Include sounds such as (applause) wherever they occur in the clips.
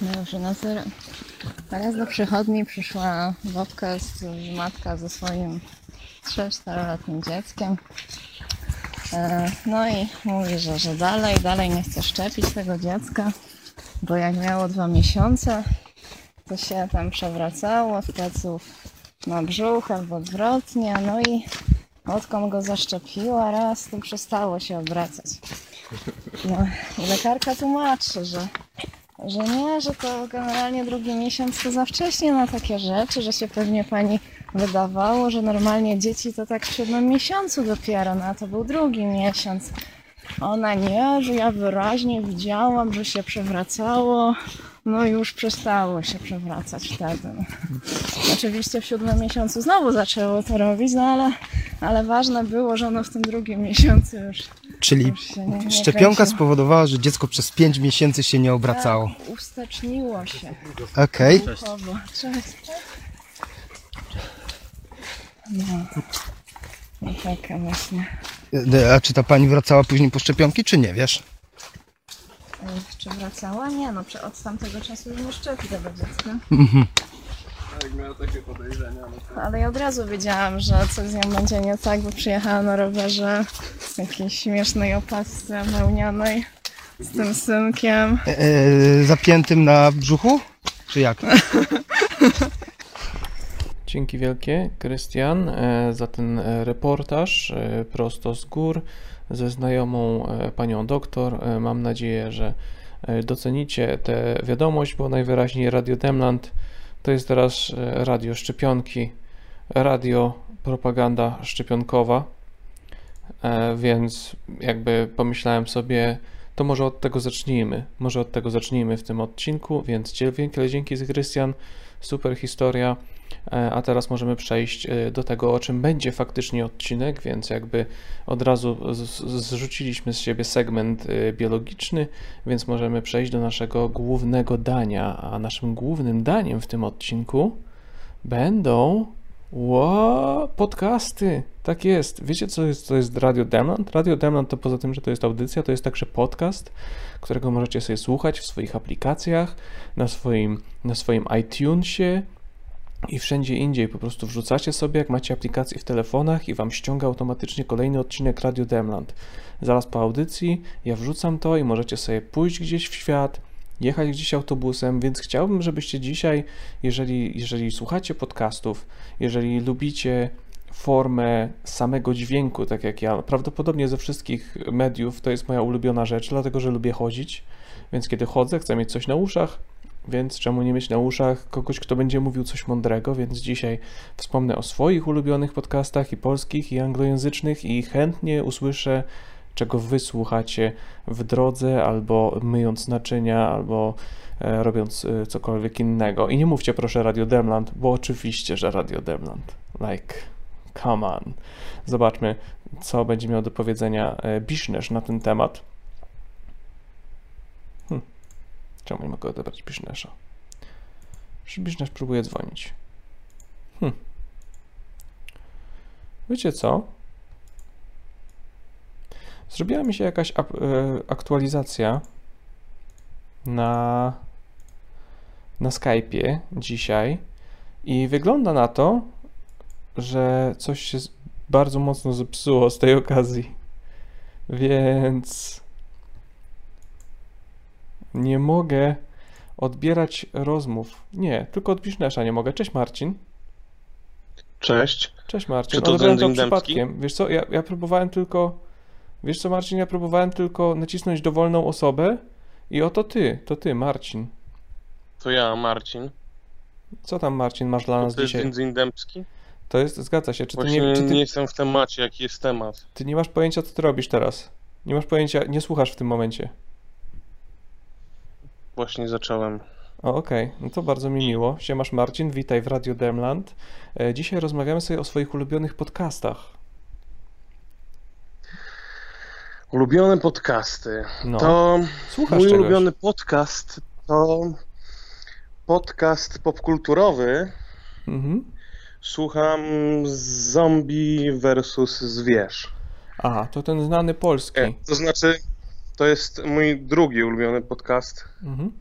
No już na zero. Raz do przychodni przyszła babka, z, matka ze swoim 3-4-letnim dzieckiem. E, No i mówi, że, że dalej, dalej nie chce szczepić tego dziecka, bo jak miało dwa miesiące, to się tam przewracało z pleców na brzuch albo odwrotnie, no i odkąd go zaszczepiła raz, to przestało się obracać. No lekarka tłumaczy, że, że nie, że to generalnie drugi miesiąc to za wcześnie na takie rzeczy, że się pewnie pani wydawało, że normalnie dzieci to tak w siódmym miesiącu dopiero, no a to był drugi miesiąc. Ona nie, że ja wyraźnie widziałam, że się przewracało. No już przestało się przewracać wtedy. Oczywiście w siódmym miesiącu znowu zaczęło to robić, no ale, ale ważne było, że ono w tym drugim miesiącu już Czyli Już się nie- nie szczepionka kręciło. spowodowała, że dziecko przez 5 miesięcy się nie obracało. tak, usteczniło się. Okej. Duchowo. Cześć. No. No taka właśnie. E, A czy ta pani wracała później po szczepionki, czy nie wiesz? Czy wracała? Nie, no prze- od tamtego czasu już nie szczepi tego dziecka. Jak miała takie podejrzenia, no to... Ale ja od razu wiedziałam, że coś z nią będzie nie tak, bo przyjechała na rowerze w jakiejś śmiesznej opasce wełnianej z tym synkiem. E, e, zapiętym na brzuchu? Czy jak? (laughs) Dzięki wielkie, Krystian, e, za ten e, reportaż e, prosto z gór ze znajomą e, panią doktor. E, Mam nadzieję, że e, docenicie tę wiadomość, bo najwyraźniej Radio Demland to jest teraz radio szczepionki, radio propaganda szczepionkowa, więc jakby pomyślałem sobie, to może od tego zacznijmy, może od tego zacznijmy w tym odcinku, więc wielkie dzięki Krystian, super historia. E, A teraz możemy przejść e, do tego, o czym będzie faktycznie odcinek, więc jakby od razu zrzuciliśmy z siebie segment e, biologiczny, więc możemy przejść do naszego głównego dania. A naszym głównym daniem w tym odcinku będą Ło, podcasty. Tak jest. Wiecie, co jest, to jest Radio Demland? Radio Demland to poza tym, że to jest audycja, to jest także podcast, którego możecie sobie słuchać w swoich aplikacjach, na swoim, na swoim iTunesie, i wszędzie indziej po prostu wrzucacie sobie, jak macie aplikację w telefonach i wam ściąga automatycznie kolejny odcinek Radio Demland. Zaraz po audycji ja wrzucam to i możecie sobie pójść gdzieś w świat, jechać gdzieś autobusem, więc chciałbym, żebyście dzisiaj, jeżeli, jeżeli słuchacie podcastów, jeżeli lubicie formę samego dźwięku, tak jak ja, prawdopodobnie ze wszystkich mediów to jest moja ulubiona rzecz, dlatego że lubię chodzić, więc kiedy chodzę, chcę mieć coś na uszach, więc czemu nie mieć na uszach kogoś, kto będzie mówił coś mądrego, więc dzisiaj wspomnę o swoich ulubionych podcastach i polskich, i anglojęzycznych i chętnie usłyszę, czego wy słuchacie w drodze, albo myjąc naczynia, albo e, robiąc e, cokolwiek innego. I nie mówcie proszę Radio Demland, bo oczywiście, że Radio Demland. Like, come on. Zobaczmy, co będzie miał do powiedzenia e, Bisznerz na ten temat. Hm. Czemu nie mogę odebrać Bisznesza? Bisznerz próbuje dzwonić. Hm. Wiecie co? Zrobiła mi się jakaś e, aktualizacja na, na Skype'ie dzisiaj i wygląda na to, że coś się bardzo mocno zepsuło z tej okazji. Więc nie mogę odbierać rozmów. Nie, tylko od Bisznesza nie mogę. Cześć Marcin. Cześć. Cześć Marcin. Czy to Odebrałem to przypadkiem. Wiesz co, ja, ja próbowałem tylko... Wiesz co Marcin, ja próbowałem tylko nacisnąć dowolną osobę i oto ty, to ty Marcin. To ja, Marcin. Co tam Marcin masz dla nas To jest dzisiaj? Jędzyn Dębski. To jest, zgadza się, czy ty nie, czy nie ty, jestem w temacie, jaki jest temat. ty nie masz pojęcia co ty robisz teraz? Nie masz pojęcia, nie słuchasz w tym momencie. Właśnie zacząłem. Okej, no to bardzo mi miło. Siemasz Marcin, witaj w Radio Demland. E, Dzisiaj rozmawiamy sobie o swoich ulubionych podcastach. Ulubione podcasty. No, To słuchasz mój czegoś. ulubiony podcast to podcast popkulturowy. Mhm. Słucham Zombie versus Zwierz. Aha, to ten znany polski. E, to znaczy, to jest mój drugi ulubiony podcast. Mhm.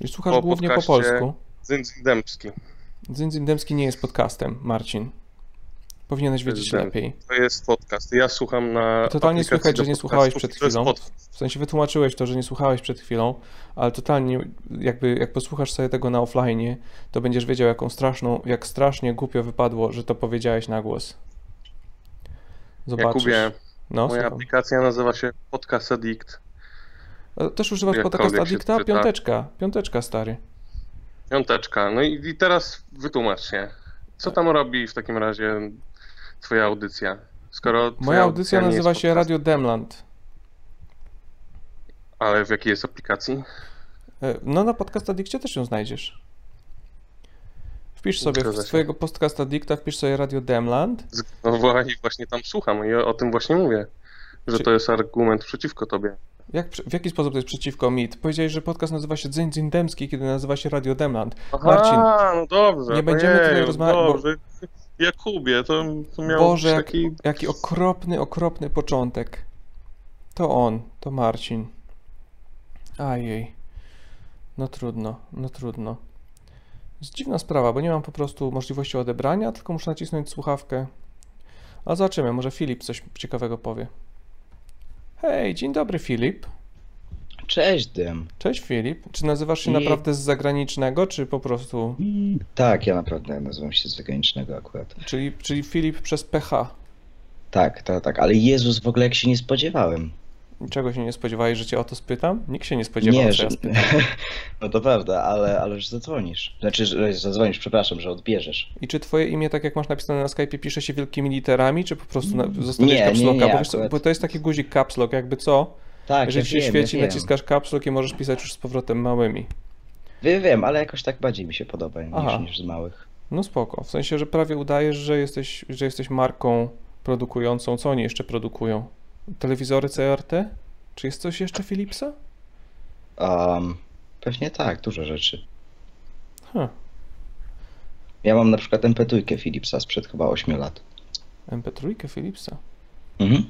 I słuchasz Po głównie po polsku. Zyndzyk Dębski. Dzyndzin Dębski nie jest podcastem, Marcin. Powinieneś wiedzieć Dęb- lepiej. To jest podcast. Ja słucham na. Totalnie słychać, że nie słuchałeś przed chwilą. W sensie wytłumaczyłeś to, że nie słuchałeś przed chwilą, ale totalnie jakby jak posłuchasz sobie tego na offline, to będziesz wiedział, jaką straszną, jak strasznie głupio wypadło, że to powiedziałeś na głos. Zobaczysz. Jakubie, no, moja słucham. aplikacja nazywa się Podcast Addict. Też używasz podcast Addicta? Piąteczka, piąteczka stary. Piąteczka. No i, i teraz wytłumacz się. Co tam robi w takim razie twoja audycja? Skoro twoja Moja audycja nazywa się podcastem. Radio Demland. Ale w jakiej jest aplikacji? E, No na podcast Addiccie też ją znajdziesz. Wpisz sobie Zgadza w swojego podcast Addicta, wpisz sobie Radio Demland No właśnie, właśnie tam słucham i o, tym właśnie mówię. Że Czy- to jest argument przeciwko tobie. Jak, w jaki sposób to jest przeciwko mi? Powiedziałeś, że podcast nazywa się Dzyń Dzyń Dębski, kiedy nazywa się Radio Demland. Aha, Marcin, no dobrze. nie będziemy tutaj rozmawiać, bo-. Jakubie, to, to miał Boże, jak, taki... jaki okropny, okropny początek. To on, to Marcin. Ajej. No trudno, no trudno. Jest dziwna sprawa, bo nie mam po prostu możliwości odebrania, tylko muszę nacisnąć słuchawkę. Ale zobaczymy, może Filip coś ciekawego powie. Hej, dzień dobry Filip. Cześć, Dym. Cześć Filip. Czy nazywasz się I- naprawdę z zagranicznego, czy po prostu... Tak, ja naprawdę nazywam się z zagranicznego akurat. Czyli, czyli Filip przez PH. Tak, tak, tak, ale Jezus, w ogóle jak się nie spodziewałem. Czego się nie spodziewałeś, że cię o to spytam? Nikt się nie spodziewał, nie, że ja spytam. (laughs) No to prawda, ale, ale że zadzwonisz. Znaczy, że zadzwonisz, przepraszam, że odbierzesz. I czy twoje imię, tak jak masz napisane na Skype'ie, pisze się wielkimi literami, czy po prostu na, zostawiasz Nie, caps nie, locka? bo, bo to jest taki guzik caps lock, jakby co? Tak, Jeżeli ja się wiem, świeci, ja naciskasz caps lock i możesz pisać już z powrotem małymi. Wiem, wiem, ale jakoś tak bardziej mi się podoba niż, niż z małych. No spoko. W sensie, że prawie udajesz, że jesteś, że jesteś marką produkującą. Co oni jeszcze produkują? Telewizory CRT? Czy jest coś jeszcze Philipsa? Um, pewnie tak, dużo rzeczy. Huh. Ja mam na przykład MP3 Philipsa sprzed chyba 8 lat. MP3 Philipsa. Mhm.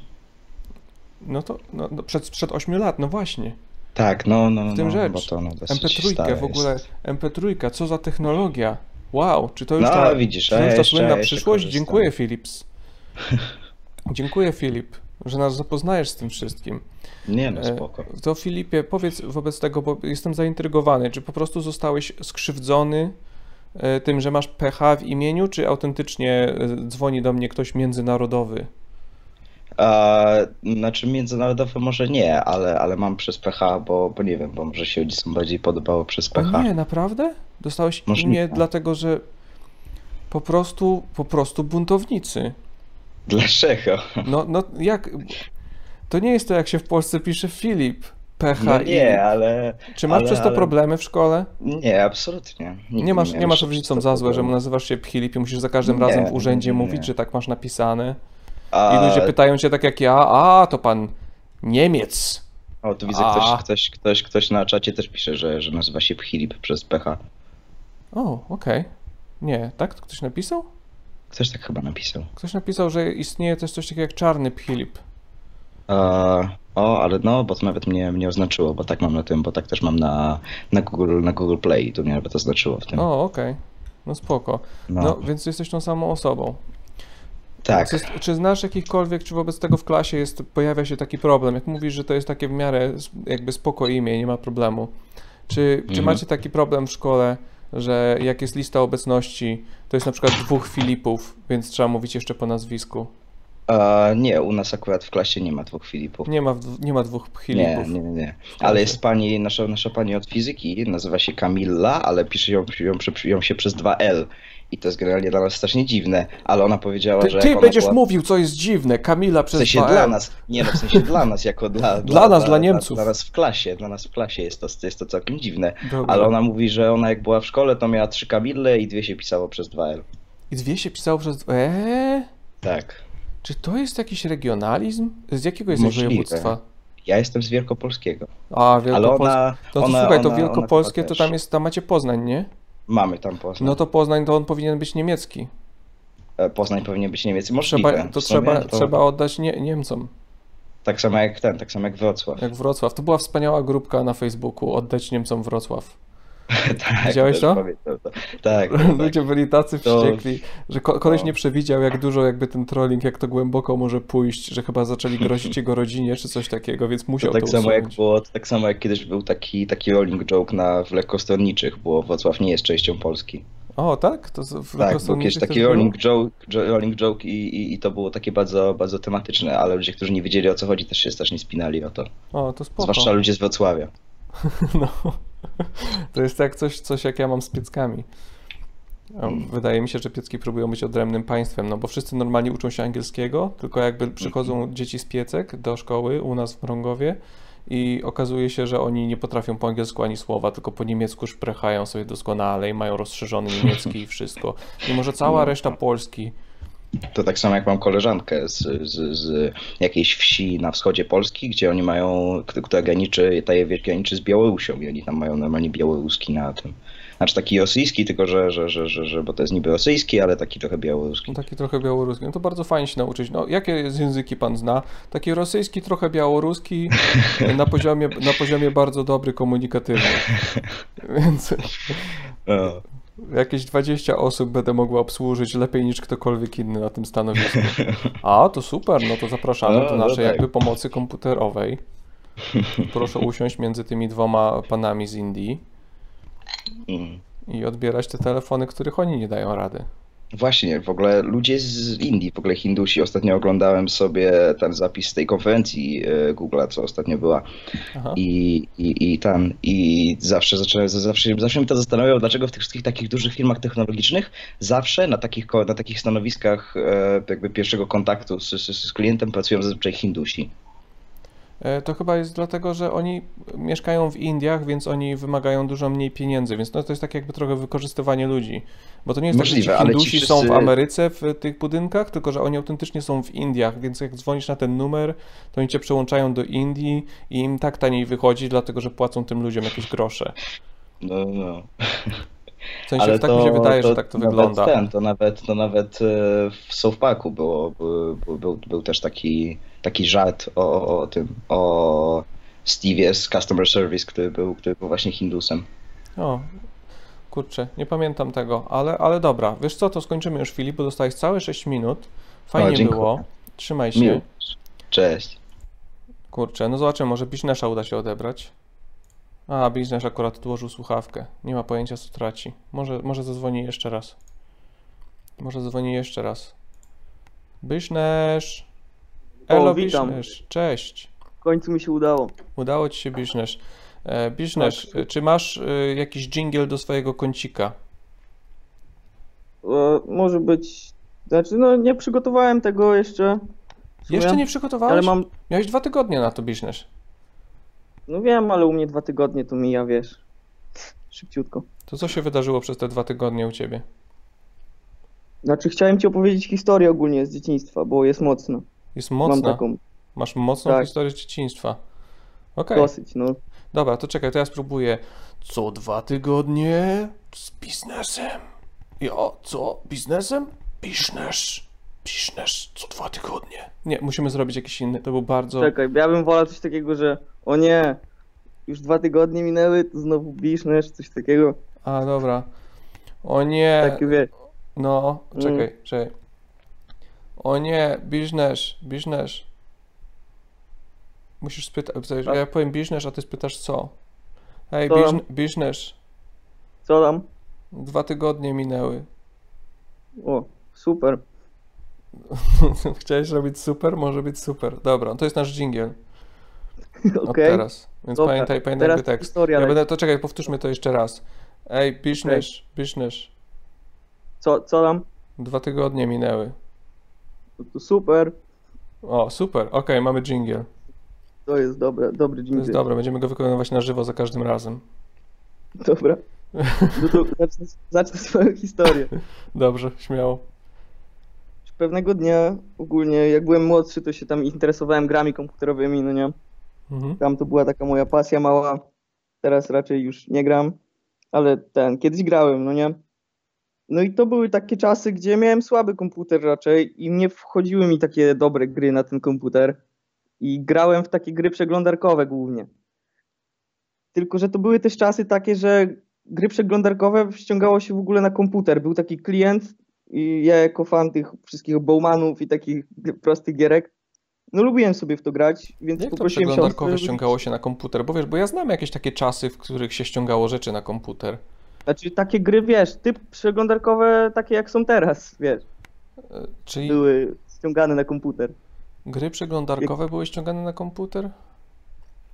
No to no, no, przed, przed 8 lat, no właśnie. Tak, no, no, W tym no rzecz. bo to no, dosyć MP3 stare w ogóle, jest. MP3, co za technologia. Wow, czy to już No, ta, widzisz, to już ta słynna przyszłość? Dziękuję Philips. (laughs) Dziękuję Filip, że nas zapoznajesz z tym wszystkim. Nie no, E, spoko. To Filipie, powiedz wobec tego, bo jestem zaintrygowany, czy po prostu zostałeś skrzywdzony e, tym, że masz PH w imieniu, czy autentycznie e, dzwoni do mnie ktoś międzynarodowy? A, znaczy międzynarodowe może nie, ale, ale mam przez PH, bo, bo nie wiem, bo może się ludziom bardziej podobało przez O PH. nie, naprawdę? Dostałeś Możliwe. imię dlatego, że po prostu, po prostu buntownicy. Dlaczego? No, no jak? To nie jest to, jak się w Polsce pisze Filip. PH No i... nie, ale Czy masz ale- przez to ale- problemy w szkole? nie, absolutnie. Nie masz, nie masz rodzicom za złe, że nazywasz się Filip i musisz za każdym Nie, razem w urzędzie nie, nie. mówić, że tak masz napisane. A, I ludzie pytają cię tak jak ja, a to pan Niemiec. O, tu widzę, A. ktoś, ktoś, ktoś, ktoś na czacie też pisze, że, że nazywa się Philip przez PH. O, okej. Nie, tak? To ktoś napisał? Ktoś tak chyba napisał. Ktoś napisał, że istnieje też coś takiego jak czarny Filip. A, o, ale no, bo to nawet mnie, mnie oznaczyło, bo tak mam na tym, bo tak też mam na, na, Google, na Google Play, to mnie nawet oznaczyło w tym. O, okej. No spoko. no, No, więc jesteś tą samą osobą. Tak. Czy, czy znasz jakichkolwiek, czy wobec tego w klasie jest, pojawia się taki problem? Jak mówisz, że to jest takie w miarę jakby spoko imię, nie ma problemu. Czy, czy Mhm. macie taki problem w szkole, że jak jest lista obecności, to jest na przykład dwóch Filipów, więc trzeba mówić jeszcze po nazwisku? A, nie, u nas akurat w klasie nie ma dwóch Filipów. Nie ma, nie ma dwóch Filipów. nie, nie, nie. Ale jest pani, nasza, nasza pani od fizyki, nazywa się Kamilla, ale pisze ją, ją, ją się przez dwa L. I to jest generalnie dla nas strasznie dziwne, ale ona powiedziała, Ty, że ty będziesz była... mówił, co jest dziwne. Kamila W przez sensie 2L. dla nas, nie no, w sensie dla nas, jako dla... (laughs) Dla nas, dla Niemców. Dla, nas w klasie, dla nas w klasie jest to, jest to całkiem dziwne. Dobra. Ale ona mówi, że ona jak była w szkole, to miała trzy Kamille i dwie się pisało przez dwa L. I dwie się pisało przez... Eee? Tak. Czy to jest jakiś regionalizm? Z jakiego jest Możliwe. województwa? Ja jestem z Wielkopolskiego. A, Ale Wielkopolskie. ona... No to ona, słuchaj, to ona- Wielkopolskie to tam jest, tam macie Poznań, nie? Mamy tam Poznań. No to Poznań to on powinien być niemiecki. E, Poznań powinien być Niemiec. Możliwe. Trzeba, to trzeba, to trzeba oddać nie, Niemcom, Tak samo jak ten, tak samo jak Wrocław. jak Wrocław. To była wspaniała grupka na Facebooku, oddać Niemcom Wrocław. (laughs) tak, Widziałeś to? pamiętam to. Tak, (laughs) tak, tak. Ludzie byli tacy To- wściekli, że ko- koleś no. nie przewidział, jak dużo jakby ten trolling, jak to głęboko może pójść, że chyba zaczęli grozić jego rodzinie czy coś takiego, więc musiał To to, tak samo jak było, to tak samo jak kiedyś był taki, taki rolling joke na w lekkostronniczych, bo Wrocław nie jest częścią Polski. O, tak? To w Tak, był kiedyś taki rolling joke, jo- rolling joke i, i, i to było takie bardzo, bardzo tematyczne, ale ludzie, którzy nie wiedzieli o co chodzi, też się strasznie spinali o to. O, to spoko. Zwłaszcza ludzie z Wrocławia. (laughs) No. To jest jak coś, coś jak ja mam z pieckami. O, Wydaje mi się, że piecki próbują być odrębnym państwem, no bo wszyscy normalnie uczą się angielskiego, tylko jakby przychodzą dzieci z piecek do szkoły u nas w Mrągowie i okazuje się, że oni nie potrafią po angielsku ani słowa, tylko po niemiecku szprechają sobie doskonale i mają rozszerzony niemiecki i wszystko. Mimo, że cała reszta Polski To tak samo jak mam koleżankę z, z, z jakiejś wsi na wschodzie Polski, gdzie oni mają, która graniczy, ta wieś graniczy z Białorusią i oni tam mają normalnie białoruski na tym. Znaczy taki rosyjski, tylko że, że, że, że, że bo to jest niby rosyjski, ale taki trochę białoruski. No taki trochę białoruski. No to bardzo fajnie się nauczyć. No, jakie języki pan zna? Taki rosyjski, trochę białoruski, na poziomie, na poziomie bardzo dobry, komunikatywny. (laughs) Więc O, jakieś 20 osób będę mogła obsłużyć lepiej niż ktokolwiek inny na tym stanowisku. (laughs) A, to super, no to zapraszamy No, do no naszej tak. jakby pomocy komputerowej. Proszę usiąść między tymi dwoma panami z Indii mm. i odbierać te telefony, których oni nie dają rady. Właśnie, w ogóle ludzie z Indii, w ogóle Hindusi. Ostatnio oglądałem sobie ten zapis z tej konferencji e, Google'a, co ostatnio była. I, i, i tam, i zawsze zacząłem, zawsze, zawsze mnie to zastanawiało, dlaczego w tych wszystkich takich dużych firmach technologicznych zawsze na takich, na takich stanowiskach e, jakby pierwszego kontaktu z, z, z klientem pracują zazwyczaj Hindusi. E, To chyba jest dlatego, że oni mieszkają w Indiach, więc oni wymagają dużo mniej pieniędzy, więc no to jest takie jakby trochę wykorzystywanie ludzi. Bo to nie jest Możliwe, tak, że Hindusi są w wszyscy- Ameryce w tych budynkach, tylko że oni autentycznie są w Indiach, więc jak dzwonisz na ten numer, to oni cię przełączają do Indii i im tak taniej wychodzi, dlatego że płacą tym ludziom jakieś grosze. No, no. W sensie tak mi się wydaje, że tak to nawet wygląda. Ten, to nawet, to nawet e, w South Parku było, był, był, był, też taki, taki żart o, o, o tym, o Steve'ie z Customer Service, który był, który był właśnie Hindusem. O, kurczę, nie pamiętam tego, ale, ale dobra. Wiesz co, to skończymy już Filip, bo dostałeś całe 6 minut. Fajnie dziękuję. było. Trzymaj się. Miło. Cześć. Kurczę, no zobaczymy, może biznesza uda się odebrać. A, biznes akurat odłożył słuchawkę. Nie ma pojęcia, co traci. Może, może zadzwoni jeszcze raz. Może zadzwoni jeszcze raz. Biznes. Elo, biznes. Cześć. W końcu mi się udało. Udało ci się biznes. E, biznes, Tak. e, czy masz e, jakiś jingle do swojego kącika? E, może być. Znaczy, no nie przygotowałem tego jeszcze. Jeszcze nie przygotowałeś? Ale mam. Miałeś dwa tygodnie na to biznes. No wiem, ale u mnie dwa tygodnie to mija, wiesz. Szybciutko. To co się wydarzyło przez te dwa tygodnie u ciebie? Znaczy, chciałem ci opowiedzieć historię ogólnie z dzieciństwa, bo jest mocna. Jest Mam mocna. taką Masz mocną Tak. historię z dzieciństwa. Okej. dosyć, no. Dobra, to czekaj, to ja spróbuję. Co dwa tygodnie z biznesem. Jo, co? Biznesem? Biznes. Biznes co dwa tygodnie. Nie, musimy zrobić jakiś inny. To był bardzo. Czekaj, ja bym wolał coś takiego, że o nie, już dwa tygodnie minęły, to znowu biszniesz, coś takiego. A, dobra. O nie. Takie wiesz. No, Mm. czekaj, czekaj. O nie, biznes, biznes. Musisz spytać. Ja powiem biznes, a ty spytasz co? Hej, biznes. Co tam? Dwa tygodnie minęły. O, super. (laughs) Chciałeś robić super? Może być super. Dobra, to jest nasz dżingiel. (laughs) Okej. teraz. Więc Dobra, pamiętaj, pamiętaj teraz tekst. historia Ja będę, to czekaj, powtórzmy to jeszcze raz. Ej, biznes, biznes. Co, co tam? Dwa tygodnie minęły. No to super. O, super. Okej, mamy dżingiel. To jest dobre, dobry To dzień. jest dobre, będziemy go wykonywać na żywo za każdym razem. Dobra. (laughs) No to zacznę, zacznę swoją historię. Dobrze, śmiało. Pewnego dnia, ogólnie jak byłem młodszy, to się tam interesowałem grami komputerowymi, no nie? Mhm. Tam to była taka moja pasja mała. Teraz raczej już nie gram, ale ten, kiedyś grałem, no nie? No i to były takie czasy, gdzie miałem słaby komputer raczej i nie wchodziły mi takie dobre gry na ten komputer. I grałem w takie gry przeglądarkowe głównie. Tylko, że to były też czasy takie, że gry przeglądarkowe ściągało się w ogóle na komputer. Był taki klient i ja jako fan tych wszystkich Bowmanów i takich prostych gierek, no lubiłem sobie w to grać, więc Jak to poprosiłem przeglądarkowe siostrę, ściągało się na komputer? Bo wiesz, bo ja znam jakieś takie czasy, w których się ściągało rzeczy na komputer. Znaczy takie gry, wiesz, typ przeglądarkowe takie jak są teraz, wiesz, E, Czyli były ściągane na komputer. gry przeglądarkowe były ściągane na komputer?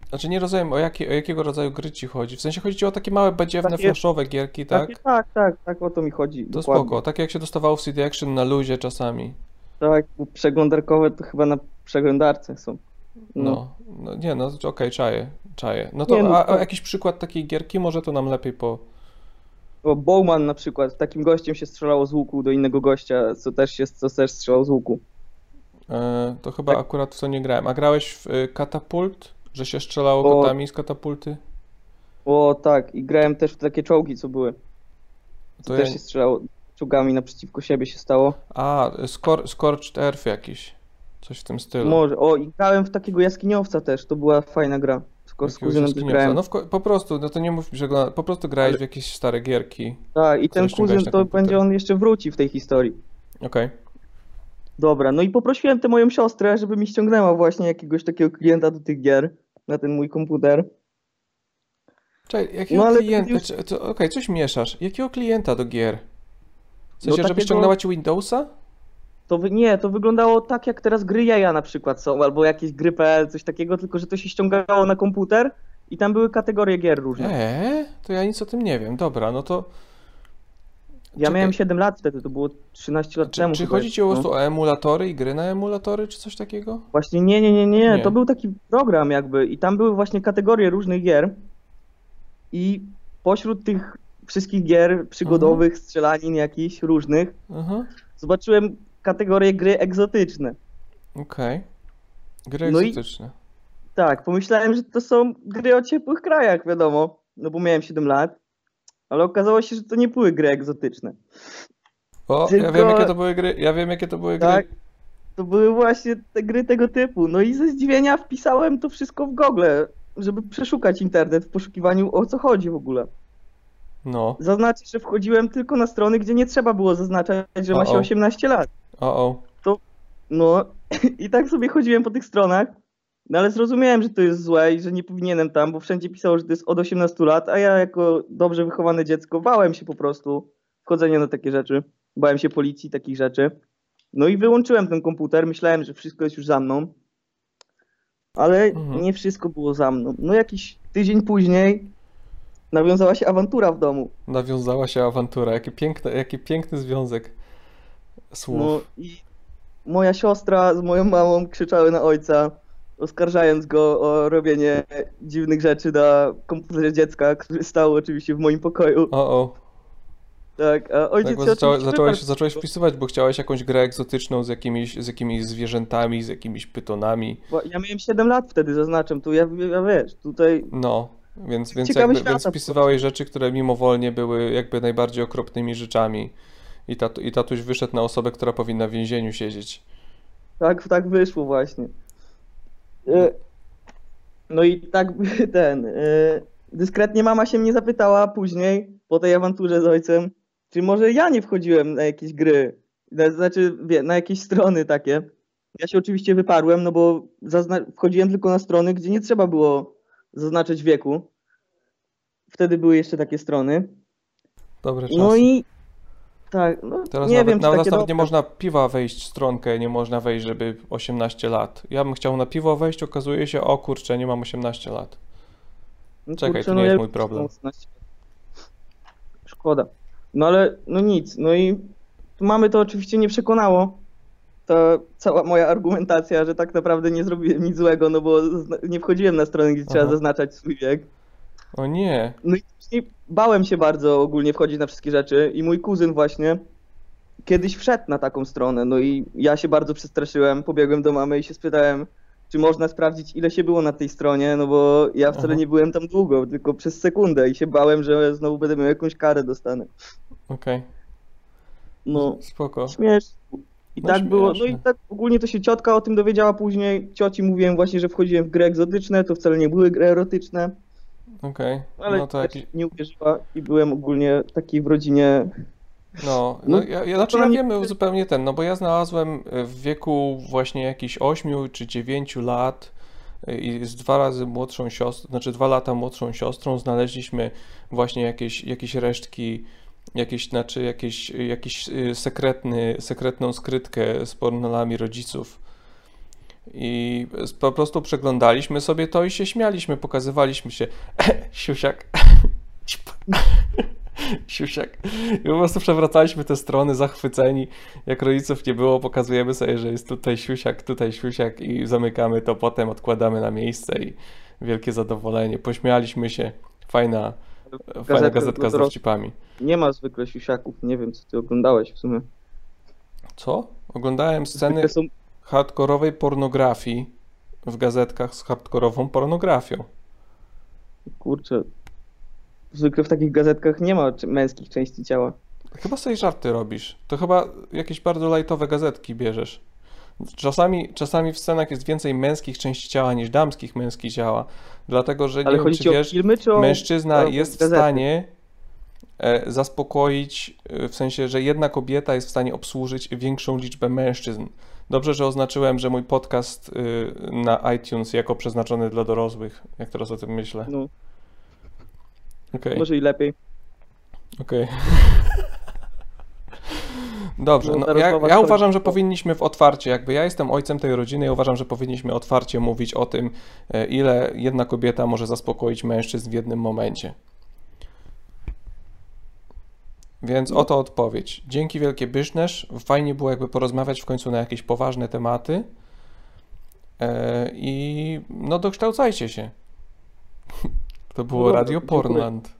Znaczy nie rozumiem, o, jakie, o jakiego rodzaju gry ci chodzi. W sensie chodzi ci o takie małe, badziewne, Takie- flashowe gierki, tak? Takie, tak, tak, tak o to mi chodzi. To dokładnie. spoko. Tak jak się dostawało w CD Action na luzie czasami. Tak, przeglądarkowe to chyba na przeglądarce są. No, no nie, no okej, czaję, czaję. No to, Nie, no a, a jakiś przykład takiej gierki? Może to nam lepiej po... Bo Bowman na przykład, takim gościem się strzelało z łuku do innego gościa, co też się co też strzelał z łuku. E, to chyba Tak. akurat w to nie grałem. A grałeś w y, katapult? Że się strzelało O. kotami z katapulty? O tak, i grałem też w takie czołgi, co były. Co To też ja- się strzelało czołgami naprzeciwko siebie się stało. A, Scor Scorched Earth jakiś. Coś w tym stylu. Może. O, i grałem w takiego jaskiniowca też, to była fajna gra. Tylko z kuzynem grałem. No po prostu, no to nie mów, że po prostu grałeś w jakieś stare gierki. Tak, i ten kuzyn to będzie on jeszcze wróci w tej historii. Okej. Dobra, no i poprosiłem tę moją siostrę, żeby mi ściągnęła właśnie jakiegoś takiego klienta do tych gier na ten mój komputer. Czekaj, jakiego No, ale klienta? już- Okej, coś mieszasz. Jakiego klienta do gier? W sensie, No żeby takiego- ściągnęła ci Windowsa? To wy, nie, to wyglądało tak jak teraz gry jaja na przykład są, albo jakieś gry PL, coś takiego, tylko że to się ściągało na komputer i tam były kategorie gier różne. Eee, to ja nic o tym nie wiem. Dobra, no to. Ja czekaj. miałem 7 lat wtedy, to było 13 lat Czy, temu. czy chodzi ci po jeszcze, prostu o emulatory i gry na emulatory, czy coś takiego? Właśnie nie, nie, nie, nie, Nie. to był taki program jakby i tam były właśnie kategorie różnych gier i pośród tych wszystkich gier przygodowych, strzelanin jakichś różnych, Aha, zobaczyłem kategorię gry egzotyczne. okej. Gry No i- egzotyczne. Tak, pomyślałem, że to są gry o ciepłych krajach, wiadomo, no bo miałem 7 lat, ale okazało się, że to nie były gry egzotyczne. O, ja tylko- wiem jakie to były gry. Ja wiem jakie to były Tak, gry. to były właśnie te gry tego typu. No i ze zdziwienia wpisałem to wszystko w Google, żeby przeszukać internet w poszukiwaniu o co chodzi w ogóle. No. Zaznaczę, że wchodziłem tylko na strony, gdzie nie trzeba było zaznaczać, że ma się O-o. 18 lat. O, o. No (laughs) i tak sobie chodziłem po tych stronach, no ale zrozumiałem, że to jest złe i że nie powinienem tam, bo wszędzie pisało, że to jest od 18 lat, a ja jako dobrze wychowane dziecko bałem się po prostu wchodzenia na takie rzeczy. Bałem się policji, takich rzeczy. No i wyłączyłem ten komputer, myślałem, że wszystko jest już za mną. Ale Mhm. nie wszystko było za mną. No jakiś tydzień później nawiązała się awantura w domu. Nawiązała się awantura. Jaki piękny, jaki piękny związek słów. No i moja siostra z moją mamą krzyczały na ojca, oskarżając go o robienie dziwnych rzeczy na komputerze dziecka, który stał oczywiście w moim pokoju. O, o. Tak, a ojciec Tak, zacząłeś, wyparł. zacząłeś wpisywać, bo chciałeś jakąś grę egzotyczną z jakimiś, z jakimiś zwierzętami, z jakimiś pytonami. Bo Ja miałem 7 lat wtedy, zaznaczam, tu ja, ja wiesz, tutaj No, więc, więc, Ciekawy jakby, więc po wpisywałeś rzeczy, które mimowolnie były jakby najbardziej okropnymi rzeczami. I, tat, I tatuś wyszedł na osobę, która powinna w więzieniu siedzieć. tak, tak wyszło właśnie. E, No i tak (laughs) ten. e, Dyskretnie mama się mnie zapytała później, po tej awanturze z ojcem, czy może ja nie wchodziłem na jakieś gry, na, znaczy wie, na jakieś strony takie. Ja się oczywiście wyparłem, no bo wchodziłem tylko na strony, gdzie nie trzeba było zaznaczyć wieku. Wtedy były jeszcze takie strony. Dobre czasy. No i tak, no Teraz nie nawet, wiem, czy nawet, nawet nie można piwa wejść w stronkę, nie można wejść, żeby 18 lat. Ja bym chciał na piwo wejść, okazuje się, o kurczę, nie mam 18 lat. No Czekaj, kurczę, to no nie jest ja mój problem. mam 18. Szkoda. No ale no nic, no i mamy to oczywiście nie przekonało. Ta cała moja argumentacja, że tak naprawdę nie zrobiłem nic złego, no bo nie wchodziłem na stronę, gdzie trzeba Aha. zaznaczać swój wiek. O nie, No i bałem się bardzo ogólnie wchodzić na wszystkie rzeczy i mój kuzyn właśnie kiedyś wszedł na taką stronę, no i ja się bardzo przestraszyłem, pobiegłem do mamy i się spytałem, czy można sprawdzić ile się było na tej stronie, no bo ja wcale Aha. nie byłem tam długo, tylko przez sekundę i się bałem, że znowu będę miał jakąś karę dostanę. okej, No, spoko. śmieszne. I No tak było, no i tak ogólnie to się ciotka o tym dowiedziała później, cioci mówiłem właśnie, że wchodziłem w gry egzotyczne, to wcale nie były gry erotyczne. Okej, Ale no to nie uwierzyła i byłem ogólnie taki w rodzinie. No, no (laughs) No, ja, ja, znaczy ja nie- wiem zupełnie ten, no bo ja znalazłem w wieku właśnie jakichś 8 czy 9 lat y, i z dwa razy młodszą siostrą, znaczy dwa lata młodszą siostrą znaleźliśmy właśnie jakieś, jakieś resztki, jakieś, znaczy jakieś, jakiś y, sekretny, sekretną skrytkę z pornolami rodziców. I po prostu przeglądaliśmy sobie to i się śmialiśmy, pokazywaliśmy się. (coughs) Siusiak. (coughs) Siusiak. I po prostu przewracaliśmy te strony zachwyceni. Jak rodziców nie było, pokazujemy sobie, że jest tutaj siusiak, tutaj siusiak i zamykamy to, potem odkładamy na miejsce i wielkie zadowolenie. Pośmialiśmy się. Fajna, fajna Gazetka z dowcipami. Nie ma zwykle siusiaków. Nie wiem, co ty oglądałeś w sumie. Co? Oglądałem sceny są hardkorowej pornografii w gazetkach z hardkorową pornografią. Kurczę. Zwykle w takich gazetkach nie ma męskich części ciała. Chyba sobie żarty robisz. To chyba jakieś bardzo lightowe gazetki bierzesz. Czasami, czasami w scenach jest więcej męskich części ciała niż damskich męskich ciała, dlatego że nie Ale wiem, chodzi czy wiesz, filmy, czy mężczyzna jest w gazety? stanie e, zaspokoić, e, w sensie, że jedna kobieta jest w stanie obsłużyć większą liczbę mężczyzn. Dobrze, że oznaczyłem, że mój podcast y, na iTunes jako przeznaczony dla dorosłych, jak teraz o tym myślę. No, Okej. może i lepiej. Okej. Dobrze, No, no ja, ja uważam, że powinniśmy w otwarcie, jakby ja jestem ojcem tej rodziny, ja uważam, że powinniśmy otwarcie mówić o tym, e, ile jedna kobieta może zaspokoić mężczyzn w jednym momencie. Więc oto odpowiedź. Dzięki wielkie Bysznerz. Fajnie było jakby porozmawiać w końcu na jakieś poważne tematy. E, I no dokształcajcie się. (laughs) To było dobra, Radio. Portland.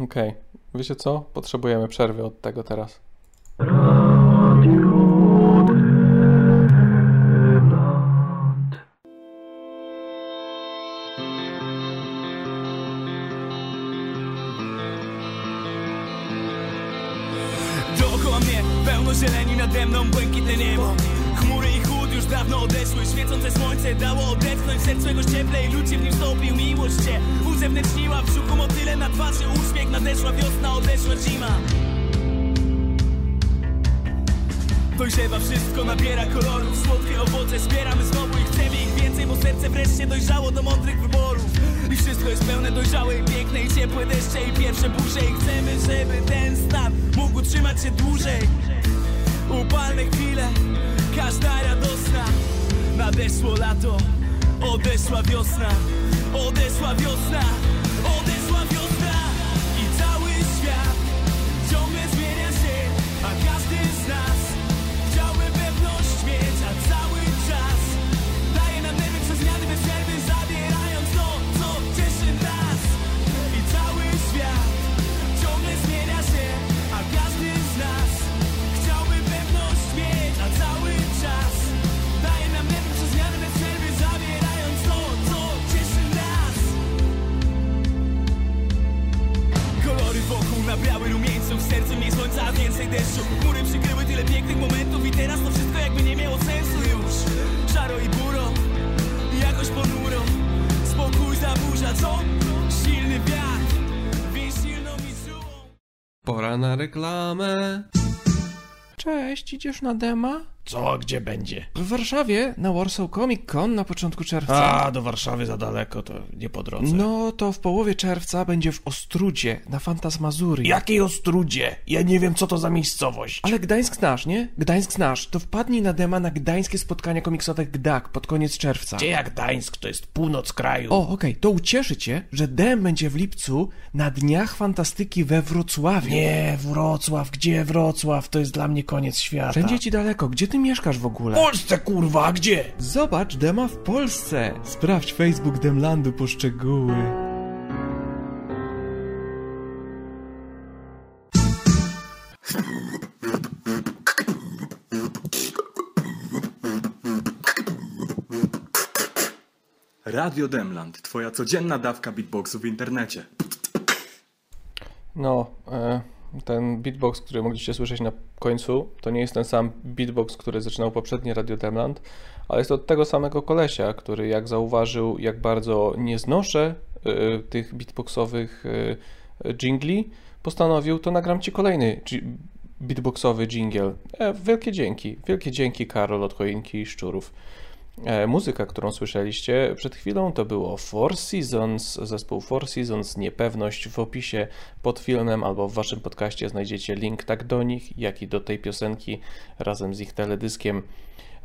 Okej. Wiecie co? Potrzebujemy przerwy od tego teraz. Dookoła mnie pełno zieleni, nade mną błękitne odeszły Świecące słońce dało odetchnąć czegoś cieplej, lud się w nim stopił Miłość cię uzewnętrzniła W brzuchu motyle na twarzy uśmiech Nadeszła wiosna, odeszła zima. Dojrzewa wszystko, nabiera kolorów Słodkie owoce zbieramy znowu i chcemy ich więcej Bo serce wreszcie dojrzało do mądrych wyborów. I wszystko jest pełne dojrzałe i piękne I ciepłe deszcze i pierwsze burze I chcemy, żeby ten stan mógł utrzymać się dłużej. Upalne chwile, każda radosna Nadeszło lato, odeszła wiosna Odeszła wiosna, odeszła wiosna więcej deszczu Chmury przykryły tyle pięknych momentów I teraz to wszystko jakby nie miało sensu już Szaro i buro, jakoś ponuro Spokój zaburza, co? Silny wiatr, wieś silną i czułą Pora na reklamę. Cześć, idziesz na dema? Co, gdzie będzie? W Warszawie na Warsaw Comic Con na początku czerwca. A, do Warszawy za daleko, to nie po drodze. No to w połowie czerwca będzie w Ostrudzie na Fantasmazurii. Jakiej Ostrudzie? Ja nie wiem, co to za miejscowość. Ale Gdańsk znasz, nie? Gdańsk znasz. To wpadnij na dema na gdańskie spotkania komiksowe GDAK pod koniec czerwca. Gdzie jak Gdańsk? To jest północ kraju. O, okej, to ucieszy cię, że DM będzie w lipcu na Dniach Fantastyki we Wrocławiu. Nie, Wrocław, gdzie Wrocław? To jest dla mnie koniec świata. Wszędzie ci daleko. Gdzie ty mieszkasz w W ogóle? Polsce, kurwa, a gdzie? Zobacz Dema w Polsce. Sprawdź Facebook Demlandu po szczegóły. Radio Demland, twoja codzienna dawka beatboxu w internecie. No, e, Ten beatbox, który mogliście słyszeć na końcu, to nie jest ten sam beatbox, który zaczynał poprzednie Radio Demland, ale jest od tego samego kolesia, który jak zauważył, jak bardzo nie znoszę y, tych beatboxowych y, jingli, postanowił, to nagram ci kolejny beatboxowy jingle. E, wielkie dzięki, wielkie dzięki Karol od Choinki i Szczurów. E, muzyka, którą słyszeliście przed chwilą, to było Four Seasons, zespół Four Seasons, Niepewność. W opisie pod filmem albo w waszym podcaście znajdziecie link tak do nich, jak i do tej piosenki razem z ich teledyskiem.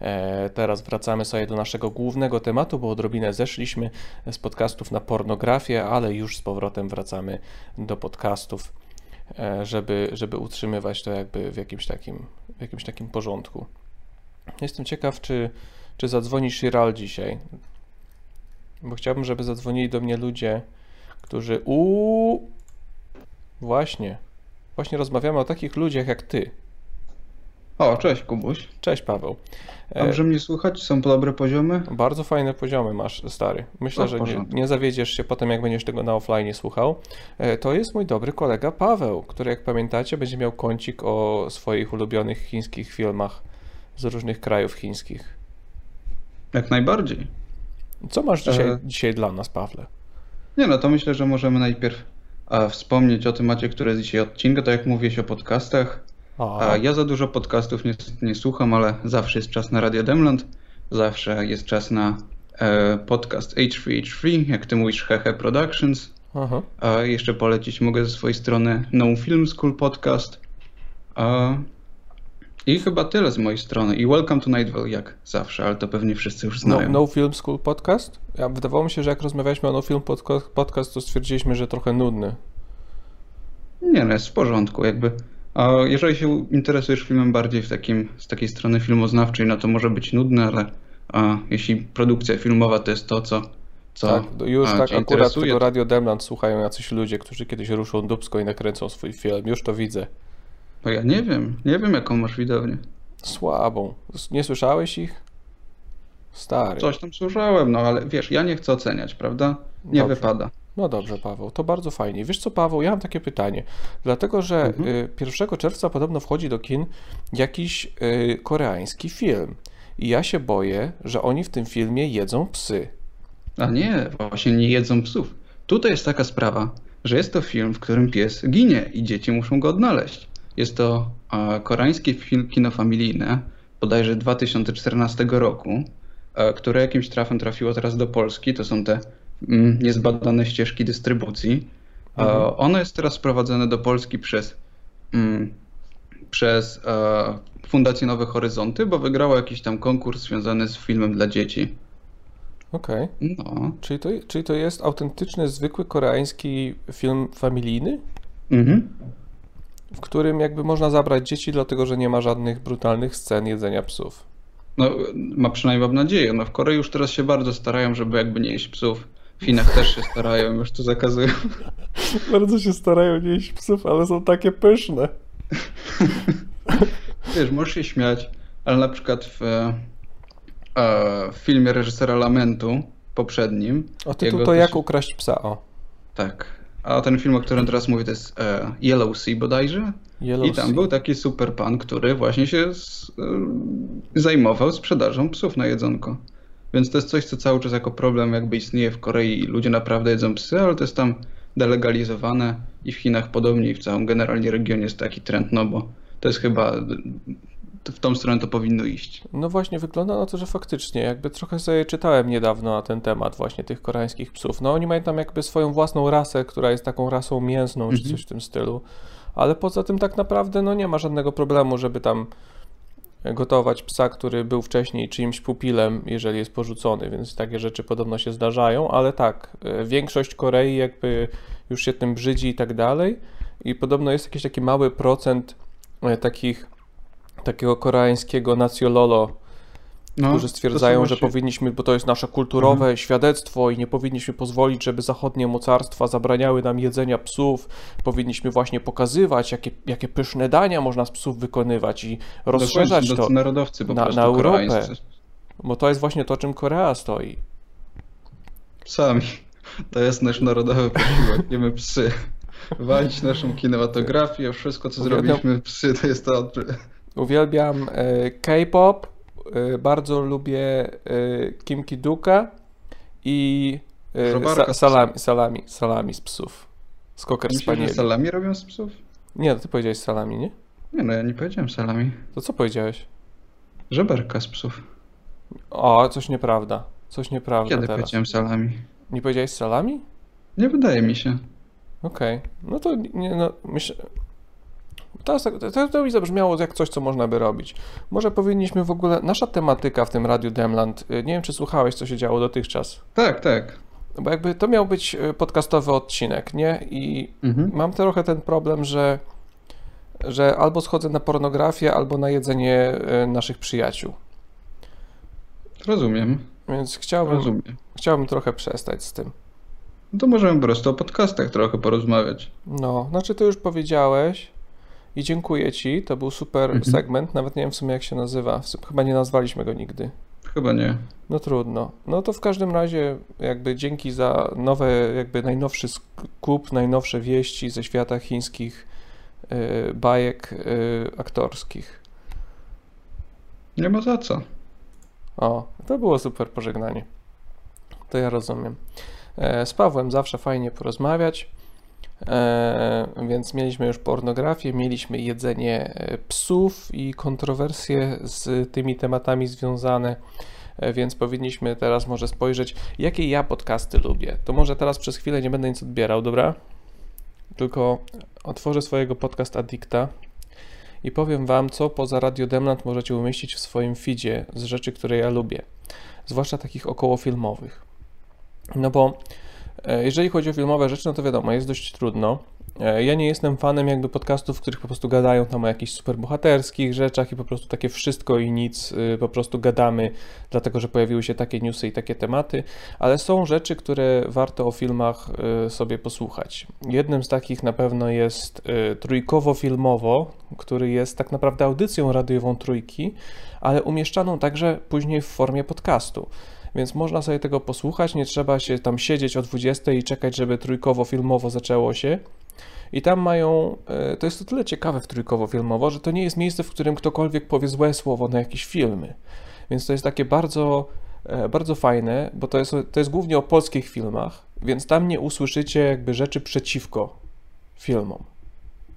E, Teraz wracamy sobie do naszego głównego tematu, bo odrobinę zeszliśmy z podcastów na pornografię, ale już z powrotem wracamy do podcastów, e, żeby, żeby utrzymywać to jakby w jakimś takim, w jakimś takim porządku. Jestem ciekaw, czy, czy zadzwoni Shiral dzisiaj, bo chciałbym, żeby zadzwonili do mnie ludzie, którzy u Właśnie. Właśnie rozmawiamy o takich ludziach jak ty. O, cześć Kubuś. Cześć Paweł. E, Dobrze mnie słychać? Są dobre poziomy? Bardzo fajne poziomy masz, stary. Myślę, No, że nie, nie zawiedziesz się potem, jak będziesz tego na offline słuchał. E, To jest mój dobry kolega Paweł, który, jak pamiętacie, będzie miał kącik o swoich ulubionych chińskich filmach z różnych krajów chińskich. Jak najbardziej. Co masz dzisiaj, E. dzisiaj dla nas, Pawle? Nie no, to myślę, że możemy najpierw a, wspomnieć o temacie, który jest dzisiaj odcinka, tak jak mówiłeś o podcastach. A, A ja za dużo podcastów nie, nie słucham, ale zawsze jest czas na Radio Demland, zawsze jest czas na e, podcast H3H3, jak ty mówisz, Hehe Productions. aha. A jeszcze polecić mogę ze swojej strony No Film School Podcast. A, I chyba tyle z mojej strony. I Welcome to Night Vale, jak zawsze, ale to pewnie wszyscy już No, znają. no Film School Podcast? Ja, wydawało mi się, że jak rozmawialiśmy o No Film podca- Podcast, to stwierdziliśmy, że trochę nudny. Nie, no jest w porządku, jakby. A jeżeli się interesujesz filmem bardziej w takim, z takiej strony filmoznawczej, no to może być nudne, ale a, jeśli produkcja filmowa to jest to, co, co tak, już a, tak akurat interesuje, tego Radio Demland słuchają jacyś ludzie, którzy kiedyś ruszą dubsko i nakręcą swój film. Już to widzę. Bo ja nie wiem, nie wiem jaką masz widownię. Słabą. Nie słyszałeś ich? Stary. Coś tam słyszałem, no ale wiesz, ja nie chcę oceniać, prawda? Nie Dobrze. wypada. No dobrze, Paweł, to bardzo fajnie. Wiesz co, Paweł, ja mam takie pytanie. Dlatego, że Mhm. y, 1 czerwca podobno wchodzi do kin jakiś y, koreański film. I ja się boję, że oni w tym filmie jedzą psy. A nie, właśnie nie jedzą psów. Tutaj jest taka sprawa, że jest to film, w którym pies ginie i dzieci muszą go odnaleźć. Jest to koreański film kino familijne, bodajże 2014 roku, które jakimś trafem trafiło teraz do Polski. To są te mm, niezbadane ścieżki dystrybucji. Mhm. ono jest teraz sprowadzone do Polski przez, mm, przez Fundację Nowe Horyzonty, bo wygrało jakiś tam konkurs związany z filmem dla dzieci. Okej. No. Czyli, to, czyli to jest autentyczny, zwykły koreański film familijny, Mhm. W którym jakby można zabrać dzieci, dlatego że nie ma żadnych brutalnych scen jedzenia psów. No, ma przynajmniej mam nadzieję. No, w Korei już teraz się bardzo starają, żeby jakby nie jeść psów. W Chinach też się starają, już to zakazują. (laughs) Bardzo się starają nie jeść psów, ale są takie pyszne. (laughs) Wiesz, możesz się śmiać, ale na przykład w, e, w filmie reżysera Lamentu poprzednim. O tytuł to też- Jak ukraść psa, o. Tak. A ten film, o którym teraz mówię, to jest e, Yellow Sea bodajże. Yellow I tam Sea. był taki super pan, który właśnie się z, e, zajmował sprzedażą psów na jedzonko. Więc to jest coś, co cały czas jako problem jakby istnieje w Korei i ludzie naprawdę jedzą psy, ale to jest tam delegalizowane i w Chinach podobnie i w całym generalnie regionie jest taki trend, no bo to jest chyba w tą stronę to powinno iść. No właśnie, wygląda na to, że faktycznie, jakby trochę sobie czytałem niedawno na ten temat właśnie tych koreańskich psów. No oni mają tam jakby swoją własną rasę, która jest taką rasą mięsną, czy Mhm. coś w tym stylu. Ale poza tym tak naprawdę no nie ma żadnego problemu, żeby tam gotować psa, który był wcześniej czyimś pupilem, jeżeli jest porzucony, więc takie rzeczy podobno się zdarzają, ale tak, e, większość Korei jakby już się tym brzydzi i tak dalej i podobno jest jakiś taki mały procent e, takich takiego koreańskiego nacjololo, No, którzy stwierdzają, że Mhm. powinniśmy, bo to jest nasze kulturowe świadectwo i nie powinniśmy pozwolić, żeby zachodnie mocarstwa zabraniały nam jedzenia psów. Powinniśmy właśnie pokazywać, jakie, jakie pyszne dania można z psów wykonywać i rozszerzać Dokładnie, to narodowcy po na, na Europę. koreańscy. Bo to jest właśnie to, czym Korea stoi. Sami. To jest nasz narodowy posiłek, jemy psy. Walić naszą kinematografię, wszystko co zrobiliśmy psy to jest to. Uwielbiam e, K-pop, e, bardzo lubię e, Kim Ki-duka i sa, salami, salami, salami z psów. Z Cocker Myślisz, salami robią z psów? Nie, to ty powiedziałeś salami, nie? Nie no, ja nie powiedziałem salami. To co powiedziałeś? Żeberka z psów. O, coś nieprawda. Coś nieprawda Kiedy teraz. powiedziałem salami? Nie powiedziałeś salami? Nie wydaje mi się. Okej. No to nie, no, myślę... Tak- to, to mi zabrzmiało jak coś, co można by robić. Może powinniśmy w ogóle... Nasza tematyka w tym Radiu Demland, y, nie wiem, czy słuchałeś, co się działo dotychczas. Tak, tak. Bo jakby to miał być y, podcastowy odcinek, nie? I Mhm. mam trochę ten problem, że, że albo schodzę na pornografię, albo na jedzenie y, naszych przyjaciół. Rozumiem. Więc chciałbym, Rozumiem. chciałbym trochę przestać z tym. No to możemy po prostu o podcastach trochę porozmawiać. No, znaczy to już powiedziałeś i dziękuję ci. To był super Mhm. segment. Nawet nie wiem w sumie jak się nazywa. Chyba nie nazwaliśmy go nigdy. Chyba nie. No trudno. No to w każdym razie jakby dzięki za nowe, jakby najnowszy skup, najnowsze wieści ze świata chińskich y, bajek y, aktorskich. Nie ma za co. O, to było super pożegnanie. To ja rozumiem. E, Z Pawłem zawsze fajnie porozmawiać. E, więc mieliśmy już pornografię, mieliśmy jedzenie e, psów i kontrowersje z tymi tematami związane. E, Więc powinniśmy teraz może spojrzeć, jakie ja podcasty lubię. To może teraz przez chwilę nie będę nic odbierał, dobra? Tylko otworzę swojego podcast Addicta i powiem Wam, co poza Radio Demland możecie umieścić w swoim feedzie z rzeczy, które ja lubię, zwłaszcza takich okołofilmowych. No bo jeżeli chodzi o filmowe rzeczy, no to wiadomo, jest dość trudno. E, Ja nie jestem fanem jakby podcastów, w których po prostu gadają tam o jakichś superbohaterskich rzeczach i po prostu takie wszystko i nic, y, po prostu gadamy, dlatego że pojawiły się takie newsy i takie tematy, ale są rzeczy, które warto o filmach y, sobie posłuchać. Jednym z takich na pewno jest y, Trójkowo-Filmowo, który jest tak naprawdę audycją radiową Trójki, ale umieszczaną także później w formie podcastu. Więc można sobie tego posłuchać, nie trzeba się tam siedzieć o 20 i czekać, żeby trójkowo-filmowo zaczęło się. I tam mają, e, to jest to tyle ciekawe w trójkowo-filmowo, że to nie jest miejsce, w którym ktokolwiek powie złe słowo na jakieś filmy. Więc to jest takie bardzo, e, bardzo fajne, bo to jest, to jest głównie o polskich filmach, więc tam nie usłyszycie jakby rzeczy przeciwko filmom.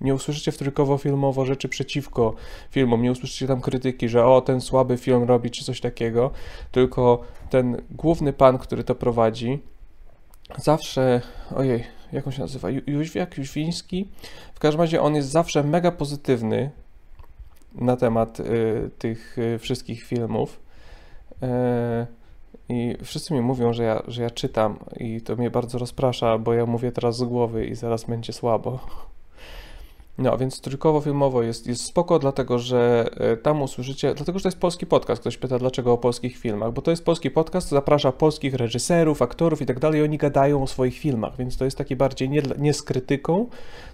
Nie usłyszycie w trójkowo-filmowo rzeczy przeciwko filmom, nie usłyszycie tam krytyki, że o, ten słaby film robi, czy coś takiego, tylko ten główny pan, który to prowadzi, zawsze, ojej, jak on się nazywa, Jóźwiak, Jóźwiński, w każdym razie on jest zawsze mega pozytywny na temat y, tych y, wszystkich filmów. E, I wszyscy mi mówią, że ja, że ja czytam i to mnie bardzo rozprasza, bo ja mówię teraz z głowy i zaraz będzie słabo. No, więc trójkowo-filmowo jest, jest spoko, dlatego że e, tam usłyszycie, dlatego że to jest polski podcast. Ktoś pyta, dlaczego o polskich filmach, bo to jest polski podcast, zaprasza polskich reżyserów, aktorów i tak dalej, oni gadają o swoich filmach, więc to jest taki bardziej nie, nie z krytyką,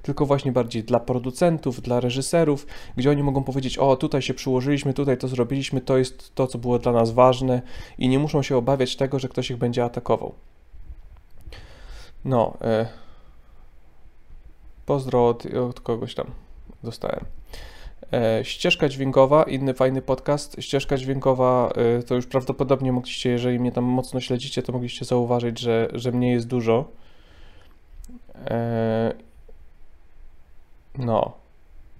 tylko właśnie bardziej dla producentów, dla reżyserów, gdzie oni mogą powiedzieć, o tutaj się przyłożyliśmy, tutaj to zrobiliśmy, to jest to, co było dla nas ważne i nie muszą się obawiać tego, że ktoś ich będzie atakował. No, e, Pozdro od, od kogoś tam dostałem. E, ścieżka dźwiękowa, inny fajny podcast. Ścieżka dźwiękowa e, to już prawdopodobnie mogliście, jeżeli mnie tam mocno śledzicie, to mogliście zauważyć, że, że mnie jest dużo. E, no,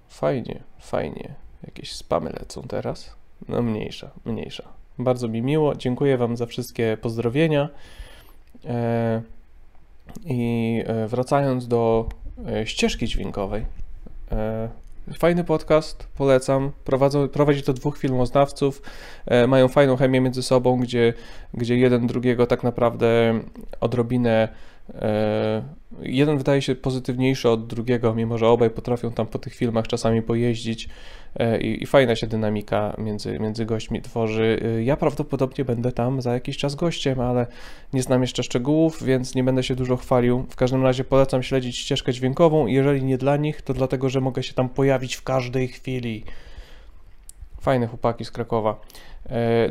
fajnie, fajnie. Jakieś spamy lecą teraz. No mniejsza, mniejsza. Bardzo mi miło. Dziękuję Wam za wszystkie pozdrowienia. I wracając do ścieżki dźwiękowej. E, Fajny podcast, polecam. Prowadzą, prowadzi to dwóch filmoznawców. E, Mają fajną chemię między sobą, gdzie, gdzie jeden drugiego tak naprawdę odrobinę. E, Jeden wydaje się pozytywniejszy od drugiego, mimo że obaj potrafią tam po tych filmach czasami pojeździć e, i, i fajna się dynamika między, między gośćmi tworzy. E, Ja prawdopodobnie będę tam za jakiś czas gościem, ale nie znam jeszcze szczegółów, więc nie będę się dużo chwalił. W każdym razie polecam śledzić ścieżkę dźwiękową. Jeżeli nie dla nich, to dlatego, że mogę się tam pojawić w każdej chwili. Fajne chłopaki z Krakowa.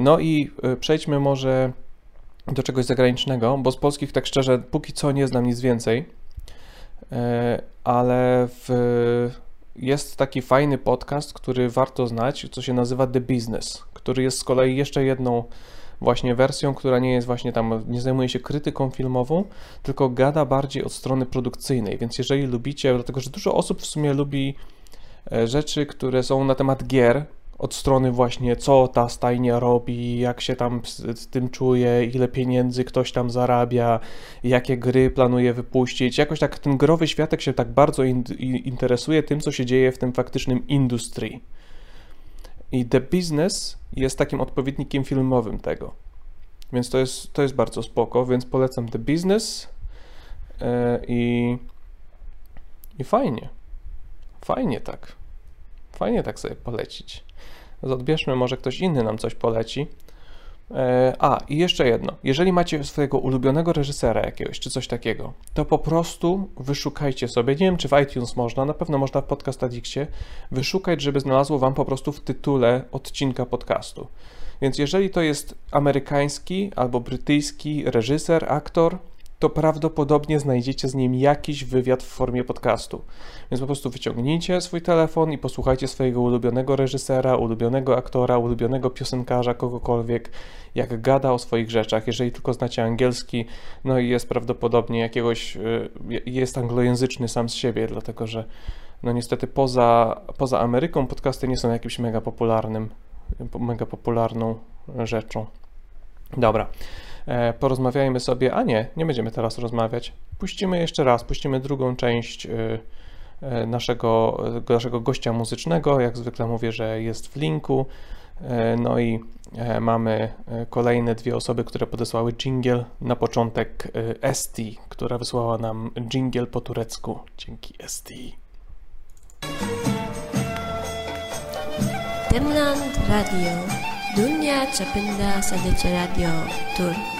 No i przejdźmy może do czegoś zagranicznego, bo z polskich tak szczerze póki co nie znam nic więcej. E, ale w, jest taki fajny podcast, który warto znać, co się nazywa The Business, który jest z kolei jeszcze jedną właśnie wersją, która nie jest właśnie tam, nie zajmuje się krytyką filmową, tylko gada bardziej od strony produkcyjnej. Więc jeżeli lubicie, dlatego że dużo osób w sumie lubi e, rzeczy, które są na temat gier, od strony właśnie co ta stajnia robi, jak się tam z, z tym czuje, ile pieniędzy ktoś tam zarabia, jakie gry planuje wypuścić. Jakoś tak ten growy światek się tak bardzo in, in, interesuje tym, co się dzieje w tym faktycznym industry. I The Business jest takim odpowiednikiem filmowym tego. Więc to jest, to jest bardzo spoko, więc polecam The Business yy, i, i fajnie. Fajnie tak. Fajnie tak sobie polecić. Odbierzmy, może ktoś inny nam coś poleci. E, a, i jeszcze jedno. Jeżeli macie swojego ulubionego reżysera jakiegoś, czy coś takiego, to po prostu wyszukajcie sobie, nie wiem czy w iTunes można, na pewno można w Podcast Addictie, wyszukać, żeby znalazło wam po prostu w tytule odcinka podcastu. Więc jeżeli to jest amerykański albo brytyjski reżyser, aktor, to prawdopodobnie znajdziecie z nim jakiś wywiad w formie podcastu. Więc po prostu wyciągnijcie swój telefon i posłuchajcie swojego ulubionego reżysera, ulubionego aktora, ulubionego piosenkarza, kogokolwiek, jak gada o swoich rzeczach. Jeżeli tylko znacie angielski, no i jest prawdopodobnie jakiegoś, y, jest anglojęzyczny sam z siebie, dlatego że no niestety poza, poza Ameryką podcasty nie są jakimś mega popularnym, mega popularną rzeczą. Dobra. E, porozmawiajmy sobie, a nie, nie będziemy teraz rozmawiać. Puścimy jeszcze raz, puścimy drugą część e, e, naszego, naszego gościa muzycznego. Jak zwykle mówię, że jest w linku. No i mamy kolejne dwie osoby, które podesłały jingle. Na początek Esti, która wysłała nam jingle po turecku. Dzięki Esti. Demland Radio çapında sadece tur.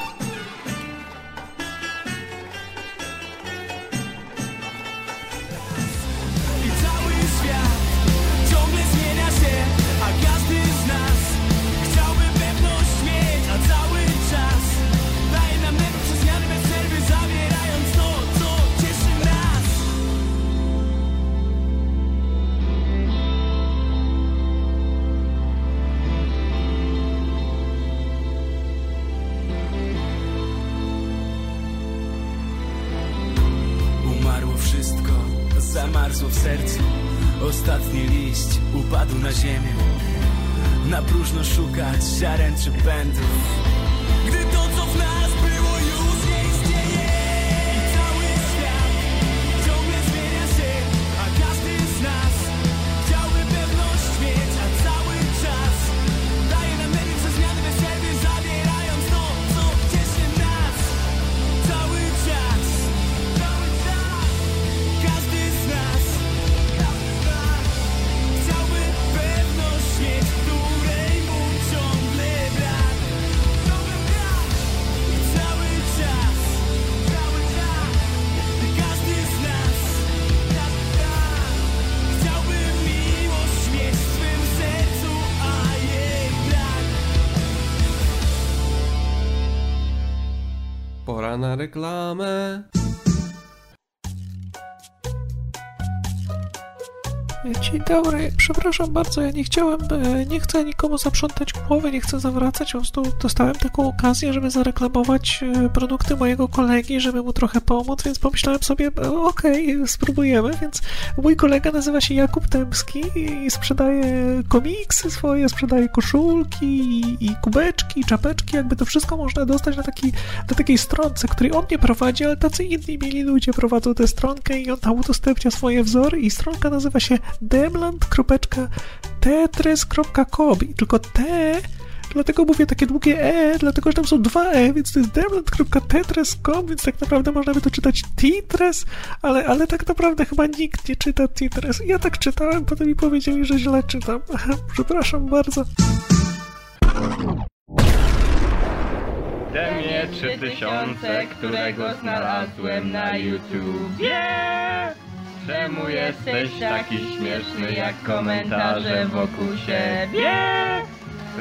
Reklamę. Dobry, przepraszam bardzo, ja nie chciałem, e, nie chcę nikomu zaprzątać głowy, nie chcę zawracać, po prostu dostałem taką okazję, żeby zareklamować e, produkty mojego kolegi, żeby mu trochę pomóc, więc pomyślałem sobie, e, okej, spróbujemy, więc mój kolega nazywa się Jakub Temski i sprzedaje komiksy swoje, sprzedaje koszulki i, kubeczki, i czapeczki, jakby to wszystko można dostać na, taki, na takiej stronce, której on nie prowadzi, ale tacy inni mieli ludzie prowadzą tę stronkę i on tam udostępnia swoje wzory i stronka nazywa się demland.tetres.com i tylko T Dlatego mówię takie długie E, dlatego że tam są dwa E, więc to jest demland.tetres.com, więc tak naprawdę można by to czytać Titres, ale, ale tak naprawdę chyba nikt nie czyta Titres. Ja tak czytałem, potem mi powiedzieli, że źle czytam. (laughs) Przepraszam bardzo. Demie 3000, którego znalazłem na YouTubie. Czemu jesteś taki śmieszny jak komentarze wokół siebie?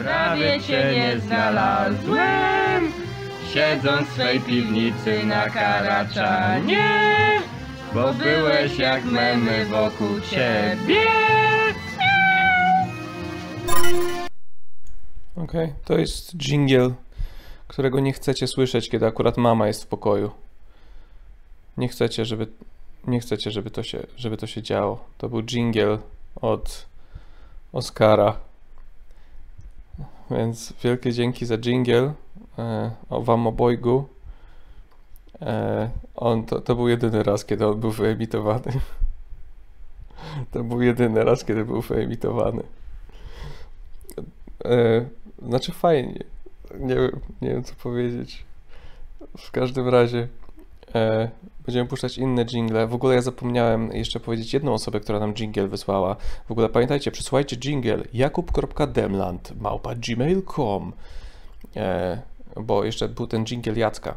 Prawie cię nie znalazłem, siedząc w swej piwnicy na Karaczanie. bo byłeś jak memy wokół ciebie. Okej, to jest jingle, którego nie chcecie słyszeć, kiedy akurat mama jest w pokoju. Nie chcecie, żeby, nie chcecie, żeby to się, żeby to się działo. To był jingle od Oskara. Więc wielkie dzięki za jingle e, o wam obojgu. E, on, to, to był jedyny raz, kiedy on był wyemitowany. (laughs) To był jedyny raz, kiedy był wyemitowany. E, znaczy fajnie. Nie, nie wiem co powiedzieć. W każdym razie będziemy puszczać inne jingle. W ogóle ja zapomniałem jeszcze powiedzieć jedną osobę, która nam jingle wysłała. W ogóle pamiętajcie, przysłajcie jingle jakub.demland małpa gmail.com e, bo jeszcze był ten jingle Jacka.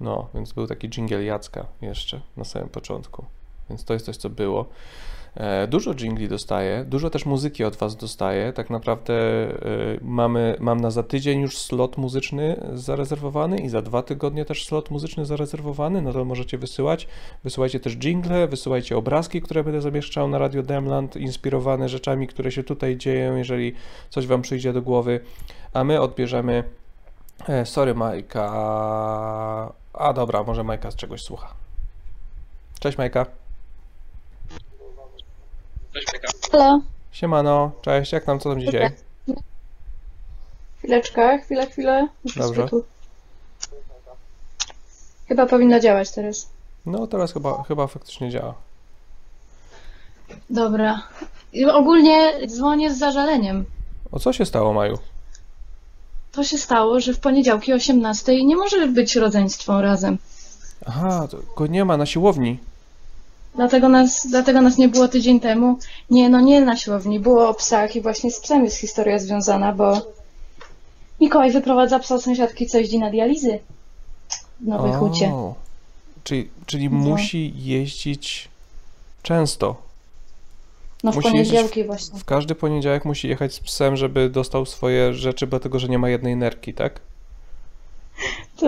No, więc był taki jingle Jacka jeszcze na samym początku. Więc to jest coś, co było. E, Dużo jingli dostaję, dużo też muzyki od Was dostaję. Tak naprawdę e, mamy, mam na za tydzień już slot muzyczny zarezerwowany i za dwa tygodnie też slot muzyczny zarezerwowany. No to możecie wysyłać. Wysyłajcie też jingle, wysyłajcie obrazki, które będę zamieszczał na Radio Demland, inspirowane rzeczami, które się tutaj dzieją, jeżeli coś Wam przyjdzie do głowy. A my odbierzemy. E, sorry, Majka. A dobra, może Majka z czegoś słucha. Cześć, Majka. Halo, Siemano, cześć, jak tam, co tam dzisiaj? chwileczkę, chwilę, chwilę. Muszę Dobrze. sobie tu- Chyba powinno działać teraz. No teraz chyba, chyba faktycznie działa. Dobra. I ogólnie dzwonię z zażaleniem. O co się stało, Maju? To się stało, że w poniedziałki o 18 nie może być rodzeństwo razem. Aha, to go nie ma na siłowni. Dlatego nas, dlatego nas nie było tydzień temu. Nie, no nie na siłowni, było o psach i właśnie z psem jest historia związana, bo Mikołaj wyprowadza psa sąsiadki, co jeździ na dializy w Nowej Hucie. O, Czyli, czyli No. musi jeździć często. No w Musi poniedziałki właśnie. W każdy poniedziałek musi jechać z psem, żeby dostał swoje rzeczy, dlatego że nie ma jednej nerki, tak? (laughs) To,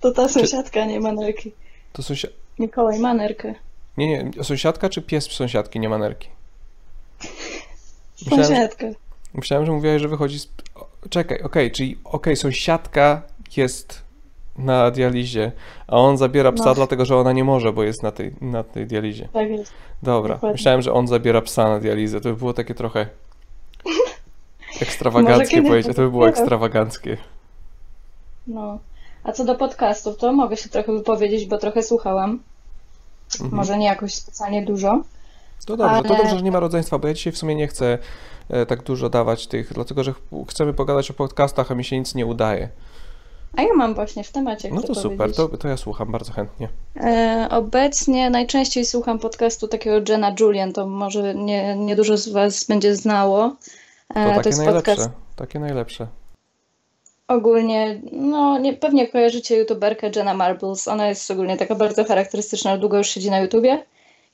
to ta sąsiadka nie ma nerki. To sąsia... Mikołaj ma nerkę. Nie, nie, sąsiadka czy pies sąsiadki nie ma nerki? Sąsiadka. Myślałem, że mówiłaś, że wychodzi z... Czekaj, okej, czyli okej, sąsiadka jest na dializie, a on zabiera psa No. dlatego, że ona nie może, bo jest na tej, na tej dializie. Tak jest. Dobra, Dokładnie. myślałem, że on zabiera psa na dializę, to by było takie trochę (laughs) ekstrawaganckie powiedzieć, to by było ekstrawaganckie. No. A co do podcastów, to mogę się trochę wypowiedzieć, bo trochę słuchałam. Mhm. Może nie jakoś specjalnie dużo. To dobrze, to Ale- dobrze, że nie ma rodzeństwa, bo ja dzisiaj w sumie nie chcę e, tak dużo dawać tych, dlatego że ch- chcemy pogadać o podcastach, a mi się nic nie udaje. A ja mam właśnie w temacie, No to super, to, to ja słucham bardzo chętnie. E, obecnie najczęściej słucham podcastu takiego Jenna Julian, to może nie, nie dużo z Was będzie znało. To E, takie jest najlepsze, podcast takie najlepsze. Ogólnie, no nie, pewnie kojarzycie youtuberkę Jenna Marbles. Ona jest ogólnie taka bardzo charakterystyczna, długo już siedzi na YouTubie.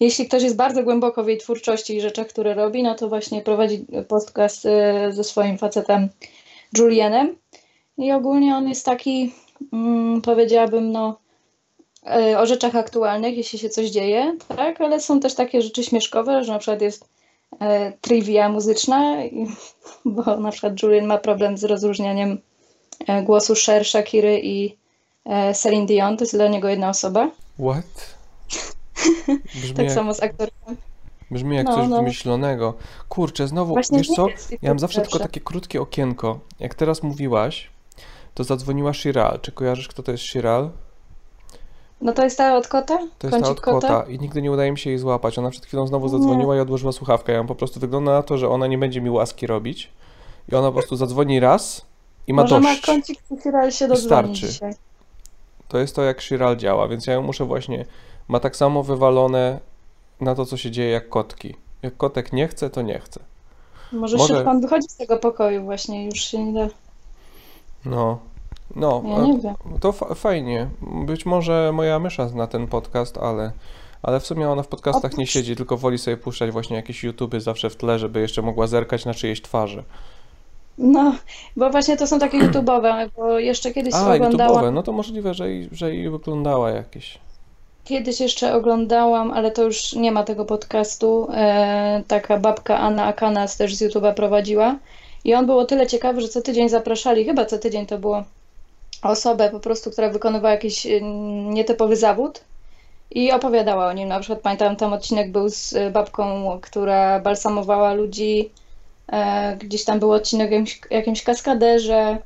Jeśli ktoś jest bardzo głęboko w jej twórczości i rzeczach, które robi, no to właśnie prowadzi podcast e, ze swoim facetem Julianem. I ogólnie on jest taki, mm, powiedziałabym, no e, o rzeczach aktualnych, jeśli się coś dzieje, tak, ale są też takie rzeczy śmieszkowe, że na przykład jest e, trivia muzyczna, (laughs) bo na przykład Julian ma problem z rozróżnianiem głosu Cher, Shakiry i e, Celine Dion, to jest dla niego jedna osoba. What? (laughs) Brzmi Tak jak, samo z aktorką. brzmi jak No, coś no. wymyślonego. Kurczę, znowu, Właśnie wiesz nie co? Ja mam zawsze tylko takie krótkie okienko. Jak teraz mówiłaś, to zadzwoniła Shiral. Czy kojarzysz, kto to jest Shiral? No to jest ta od kota? To jest ta od kota i nigdy nie udaje mi się jej złapać. Ona przed chwilą znowu zadzwoniła i odłożyła słuchawkę. Ja mam po prostu wygląda na to, że ona nie będzie mi łaski robić. I ona po prostu zadzwoni raz i ma Może ma dość. kącik Cyral się dodzwoni starczy. dzisiaj. To jest to, jak Shiral działa, więc ja ją muszę właśnie. Ma tak samo wywalone na to, co się dzieje, jak kotki. Jak kotek nie chce, to nie chce. Może, Może- on wychodzi z tego pokoju właśnie, już się nie da. No. No, Ja nie wiem. to fa- fajnie. Być może moja mysza zna ten podcast, ale, ale w sumie ona w podcastach nie siedzi, tylko woli sobie puszczać właśnie jakieś YouTuby zawsze w tle, żeby jeszcze mogła zerkać na czyjeś twarze. No, bo właśnie to są takie (clears throat) YouTube'owe, bo jeszcze kiedyś A, oglądałam. YouTube'owe, no to możliwe, że i, że i wyglądała jakieś. Kiedyś jeszcze oglądałam, ale to już nie ma tego podcastu. E, taka babka Anna Akanas też z YouTube'a prowadziła. I on był o tyle ciekawy, że co tydzień zapraszali, chyba co tydzień to było, osobę po prostu, która wykonywała jakiś e, nietypowy zawód i opowiadała o nim. Na przykład pamiętam, tam odcinek był z babką, która balsamowała ludzi. E, gdzieś tam był odcinek o jakimś, jakimś kaskaderze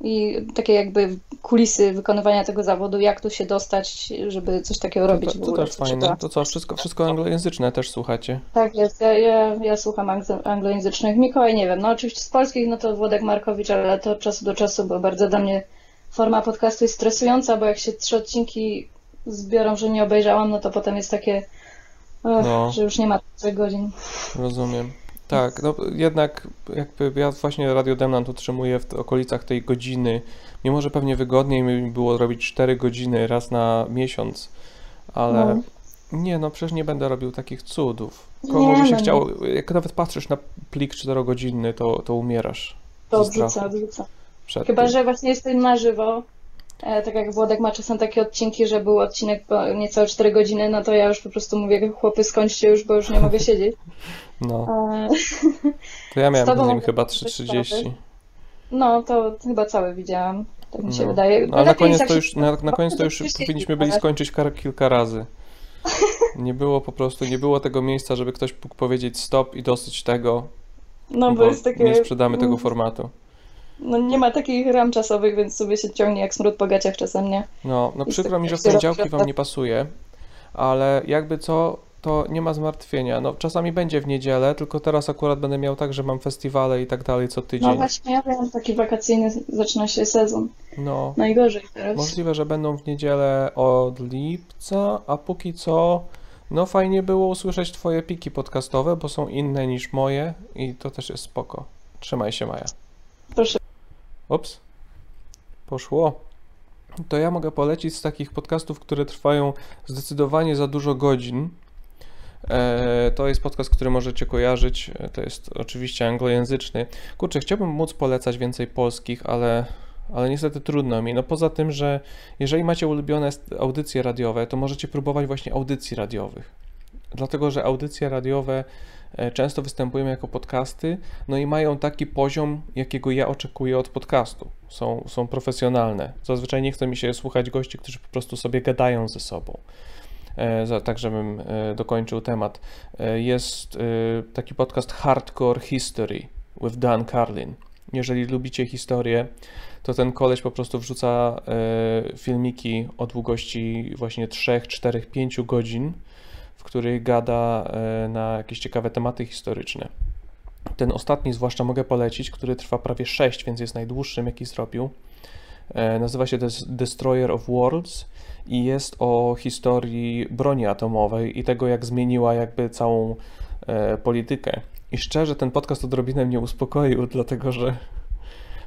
i takie jakby kulisy wykonywania tego zawodu, jak tu się dostać, żeby coś takiego robić To, to ogóle. też fajne. trzeba. To co, wszystko, wszystko anglojęzyczne też słuchacie? Tak jest, ja, ja, ja słucham anglo- anglojęzycznych. Mikołaj nie wiem, no oczywiście z polskich, no to Włodek Markowicz, ale to od czasu do czasu, bo bardzo dla mnie forma podcastu jest stresująca, bo jak się trzy odcinki zbiorą, że nie obejrzałam, no to potem jest takie, ech, No. że już nie ma trzech godzin. Rozumiem. Tak, no jednak jakby ja właśnie Radio Demland utrzymuję w okolicach tej godziny, mimo że pewnie wygodniej mi było robić 4 godziny raz na miesiąc, ale No. nie no, przecież nie będę robił takich cudów. Komu by się no nie. chciało, jak nawet patrzysz na plik 4-godzinny, to, to umierasz To odrzucę. przed Chyba, tym. że właśnie jestem na żywo. E, tak jak Włodek ma czasem takie odcinki, że był odcinek niecałe 4 godziny, no to ja już po prostu mówię, chłopy skończcie już, bo już nie mogę siedzieć. (laughs) No, E, (laughs) to ja z miałem tobą z nim chyba bez 3.30. sprawy. No, to chyba całe widziałam. Tak mi się No. wydaje. No, ale na koniec to już, na, na (laughs) koniec to już powinniśmy byli skończyć kilka razy. Nie było po prostu, nie było tego miejsca, żeby ktoś mógł powiedzieć stop i dosyć tego, No, bo jest takie. nie sprzedamy tego formatu. No, nie ma takich ram czasowych, więc sobie się ciągnie jak smród po gaciach czasem, nie? No, no przykro mi, że w poniedziałki wam nie pasuje, ale jakby co, to nie ma zmartwienia. No, czasami będzie w niedzielę, tylko teraz akurat będę miał tak, że mam festiwale i tak dalej co No tydzień. właśnie, ja wiem, taki wakacyjny zaczyna się sezon. No, Najgorzej teraz. możliwe, że będą w niedzielę od lipca, a póki co, no fajnie było usłyszeć twoje piki podcastowe, bo są inne niż moje i to też jest spoko. Trzymaj się, Maja. Proszę. Ups. Poszło. To ja mogę polecić z takich podcastów, które trwają zdecydowanie za dużo godzin. E, To jest podcast, który możecie kojarzyć. E, To jest oczywiście anglojęzyczny. Kurczę, chciałbym móc polecać więcej polskich, ale, ale niestety trudno mi. No poza tym, że jeżeli macie ulubione audycje radiowe, to możecie próbować właśnie audycji radiowych. Dlatego, że audycje radiowe e, często występują jako podcasty, no i mają taki poziom, jakiego ja oczekuję od podcastu. Są, są profesjonalne. Zazwyczaj nie chce mi się słuchać gości, którzy po prostu sobie gadają ze sobą. E, Tak, żebym e, dokończył temat. Jest taki podcast Hardcore History with Dan Carlin. Jeżeli lubicie historię, to ten koleś po prostu wrzuca filmiki o długości właśnie 3, 4, 5 godzin, w których gada e, na jakieś ciekawe tematy historyczne. Ten ostatni zwłaszcza mogę polecić, który trwa prawie 6, więc jest najdłuższym, jaki zrobił. E, Nazywa się Des- Destroyer of Worlds i jest o historii broni atomowej i tego, jak zmieniła jakby całą e, politykę. I szczerze, ten podcast odrobinę mnie uspokoił, dlatego że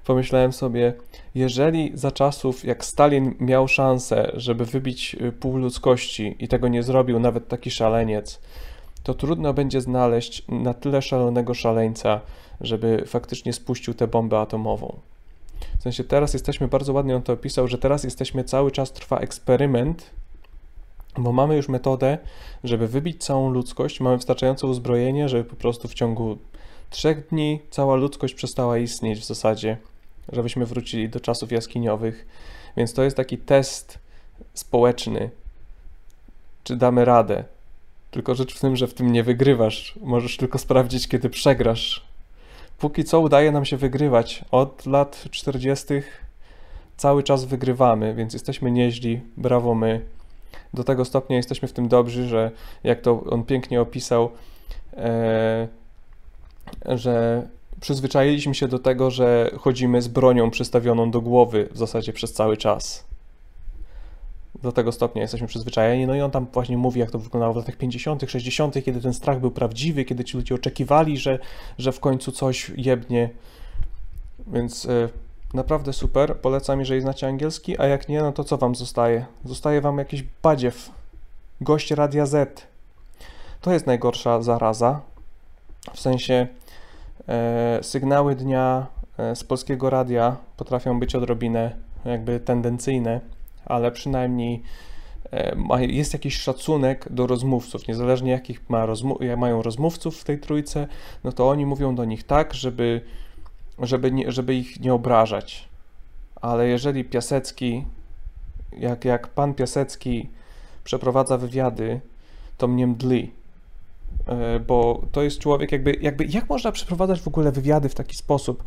pomyślałem sobie, jeżeli za czasów jak Stalin miał szansę, żeby wybić y, pół ludzkości i tego nie zrobił nawet taki szaleniec, to trudno będzie znaleźć na tyle szalonego szaleńca, żeby faktycznie spuścił tę bombę atomową. W sensie teraz jesteśmy, bardzo ładnie on to opisał, że teraz jesteśmy, cały czas trwa eksperyment, bo mamy już metodę, żeby wybić całą ludzkość, mamy wystarczające uzbrojenie, żeby po prostu w ciągu trzech dni cała ludzkość przestała istnieć w zasadzie, żebyśmy wrócili do czasów jaskiniowych. Więc to jest taki test społeczny, czy damy radę. Tylko rzecz w tym, że w tym nie wygrywasz. Możesz tylko sprawdzić, kiedy przegrasz. Póki co udaje nam się wygrywać. Od lat 40. cały czas wygrywamy, więc jesteśmy nieźli. Brawo my. Do tego stopnia jesteśmy w tym dobrzy, że jak to on pięknie opisał, e, że przyzwyczailiśmy się do tego, że chodzimy z bronią przystawioną do głowy w zasadzie przez cały czas. Do tego stopnia jesteśmy przyzwyczajeni. No i on tam właśnie mówi, jak to wyglądało w latach 50., 60., kiedy ten strach był prawdziwy, kiedy ci ludzie oczekiwali, że, że w końcu coś jebnie. Więc y, naprawdę super. Polecam, jeżeli znacie angielski, a jak nie, no to co wam zostaje? Zostaje wam jakiś badziew. Gość Radia Z. To jest najgorsza zaraza. W sensie sygnały dnia e, z polskiego radia potrafią być odrobinę jakby tendencyjne, ale przynajmniej e, jest jakiś szacunek do rozmówców, niezależnie jakich ma rozmu- mają rozmówców w tej trójce, no to oni mówią do nich tak, żeby, żeby, nie, żeby ich nie obrażać. Ale jeżeli Piasecki, jak, jak pan Piasecki przeprowadza wywiady, to mnie mdli. E, Bo to jest człowiek, jakby, jakby jak można przeprowadzać w ogóle wywiady w taki sposób,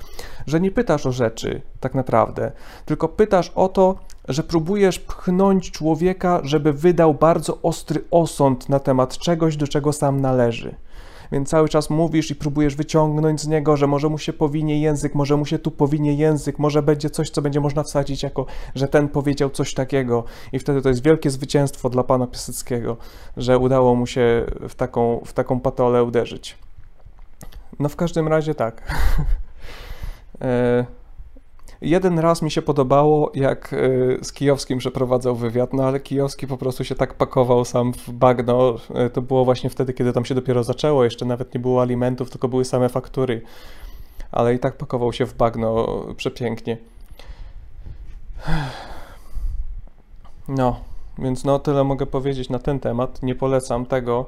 że nie pytasz o rzeczy tak naprawdę, tylko pytasz o to, że próbujesz pchnąć człowieka, żeby wydał bardzo ostry osąd na temat czegoś, do czego sam należy. Więc cały czas mówisz i próbujesz wyciągnąć z niego, że może mu się powinie język, może mu się tu powinie język, może będzie coś, co będzie można wsadzić jako, że ten powiedział coś takiego. I wtedy to jest wielkie zwycięstwo dla pana Piaseckiego, że udało mu się w taką, w taką patolę uderzyć. No w każdym razie tak. (laughs) E, Jeden raz mi się podobało, jak e, z Kijowskim przeprowadzał wywiad, no ale Kijowski po prostu się tak pakował sam w bagno. E, To było właśnie wtedy, kiedy tam się dopiero zaczęło, jeszcze nawet nie było alimentów, tylko były same faktury. Ale i tak pakował się w bagno przepięknie. No, więc no tyle mogę powiedzieć na ten temat. Nie polecam tego,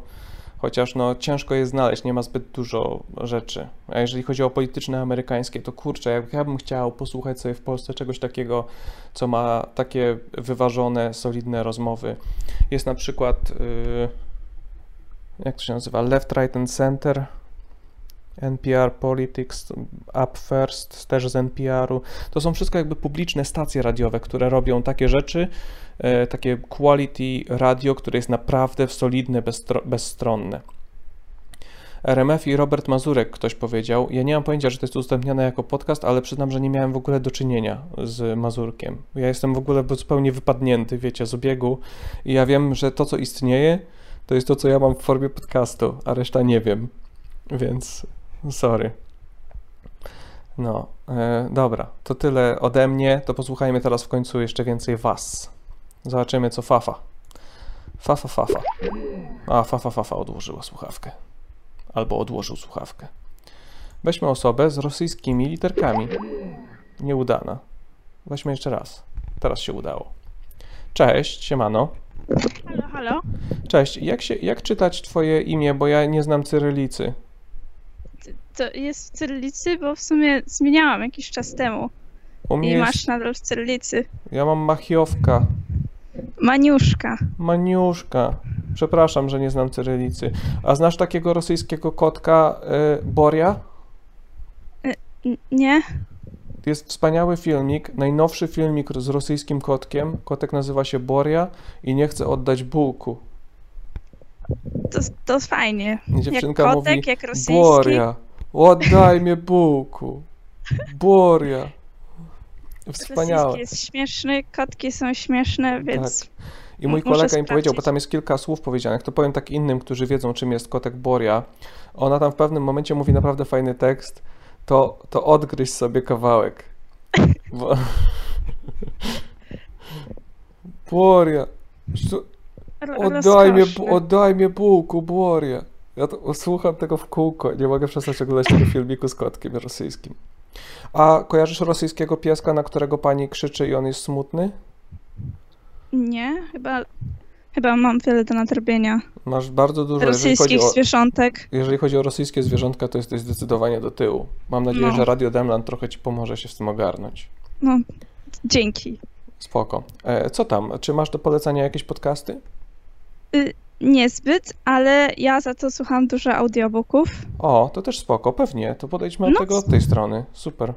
chociaż no ciężko jest znaleźć, nie ma zbyt dużo rzeczy. A jeżeli chodzi o polityczne amerykańskie, to kurczę, jak ja bym chciał posłuchać sobie w Polsce czegoś takiego, co ma takie wyważone, solidne rozmowy. Jest na przykład, yy, jak to się nazywa, Left, Right and Center, NPR Politics, Up First, też z NPR-u. To są wszystko jakby publiczne stacje radiowe, które robią takie rzeczy, e, takie quality radio, które jest naprawdę solidne, bezstro- bezstronne. RMF i Robert Mazurek ktoś powiedział. Ja nie mam pojęcia, że to jest udostępniane jako podcast, ale przyznam, że nie miałem w ogóle do czynienia z Mazurkiem. Ja jestem w ogóle zupełnie wypadnięty, wiecie, z obiegu i ja wiem, że to, co istnieje, to jest to, co ja mam w formie podcastu, a reszta nie wiem. Więc sorry. No, e, dobra, to tyle ode mnie. To posłuchajmy teraz w końcu jeszcze więcej was. Zobaczymy, co Fafa. Fafa, Fafa. A, Fafa, Fafa odłożyła słuchawkę. Albo odłożył słuchawkę. Weźmy osobę z rosyjskimi literkami. Nieudana. Weźmy jeszcze raz. Teraz się udało. Cześć, siemano. Halo, halo. Cześć, jak, się, jak czytać twoje imię, bo ja nie znam cyrylicy? To jest w cyrylicy, bo w sumie zmieniałam jakiś czas temu. U mnie I jest, masz nadal w cyrylicy. ja mam machiowka. Maniuszka. Maniuszka. Przepraszam, że nie znam cyrylicy. A znasz takiego rosyjskiego kotka y, Boria? N- nie? Jest wspaniały filmik, najnowszy filmik z rosyjskim kotkiem. Kotek nazywa się Boria i nie chce oddać bułku. To, to fajnie. Dziewczynka jak kotek, mówi, jak rosyjski. Boria, oddaj mnie bułku. Boria. Wspaniałe. Rosyjski jest śmieszny, kotki są śmieszne, więc... Tak. I mój kolega im powiedział, bo tam jest kilka słów powiedzianych, to powiem tak innym, którzy wiedzą, czym jest kotek Boria. Ona tam w pewnym momencie mówi naprawdę fajny tekst, to, to odgryź sobie kawałek. Bo... Boria, oddaj mnie, oddaj mnie bułku, Boria. Ja to słucham tego w kółko, nie mogę przestać oglądać tego filmiku z kotkiem rosyjskim. A kojarzysz rosyjskiego pieska, na którego pani krzyczy i on jest smutny? Nie, chyba... Chyba mam wiele do nadrobienia. Masz bardzo dużo, jeżeli Rosyjskich o, zwierzątek. jeżeli chodzi o rosyjskie zwierzątka, to jesteś zdecydowanie do tyłu. Mam nadzieję, No. że Radio Demland trochę ci pomoże się z tym ogarnąć. No, dzięki. Spoko. E, co tam? Czy masz do polecenia jakieś podcasty? Y, niezbyt, ale ja za to słucham dużo audiobooków. O, to też spoko, pewnie. To podejdźmy do No. tego od tej strony. Super.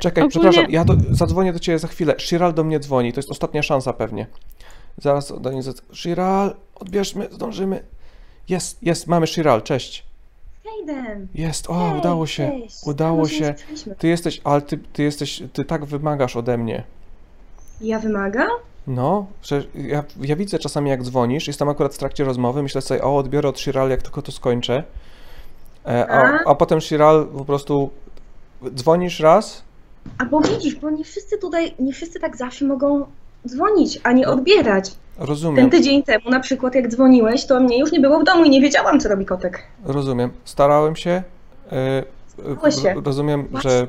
Czekaj, Ogólnie- przepraszam, ja do, zadzwonię do ciebie za chwilę. Shiral do mnie dzwoni, to jest ostatnia szansa pewnie. Zaraz do niej zadzw- Shiral, odbierzmy, zdążymy. Jest, jest, mamy Shiral, cześć. Hejden! Jest, o, Hej, udało się, cześć. udało Dawno się. Ty jesteś, ale ty, ty jesteś, ty tak wymagasz ode mnie. Ja wymagam? No, ja, ja widzę czasami jak dzwonisz, jestem akurat w trakcie rozmowy, myślę sobie, o, odbiorę od Shiral, jak tylko to skończę. E, a, A? potem Shiral po prostu dzwonisz raz, A bo widzisz, bo nie wszyscy tutaj, nie wszyscy tak zawsze mogą dzwonić, a nie odbierać. rozumiem, Ten tydzień temu na przykład jak dzwoniłeś, to mnie już nie było w domu i nie wiedziałam, co robi kotek. rozumiem. Starałem się, Starałeś się. rozumiem, że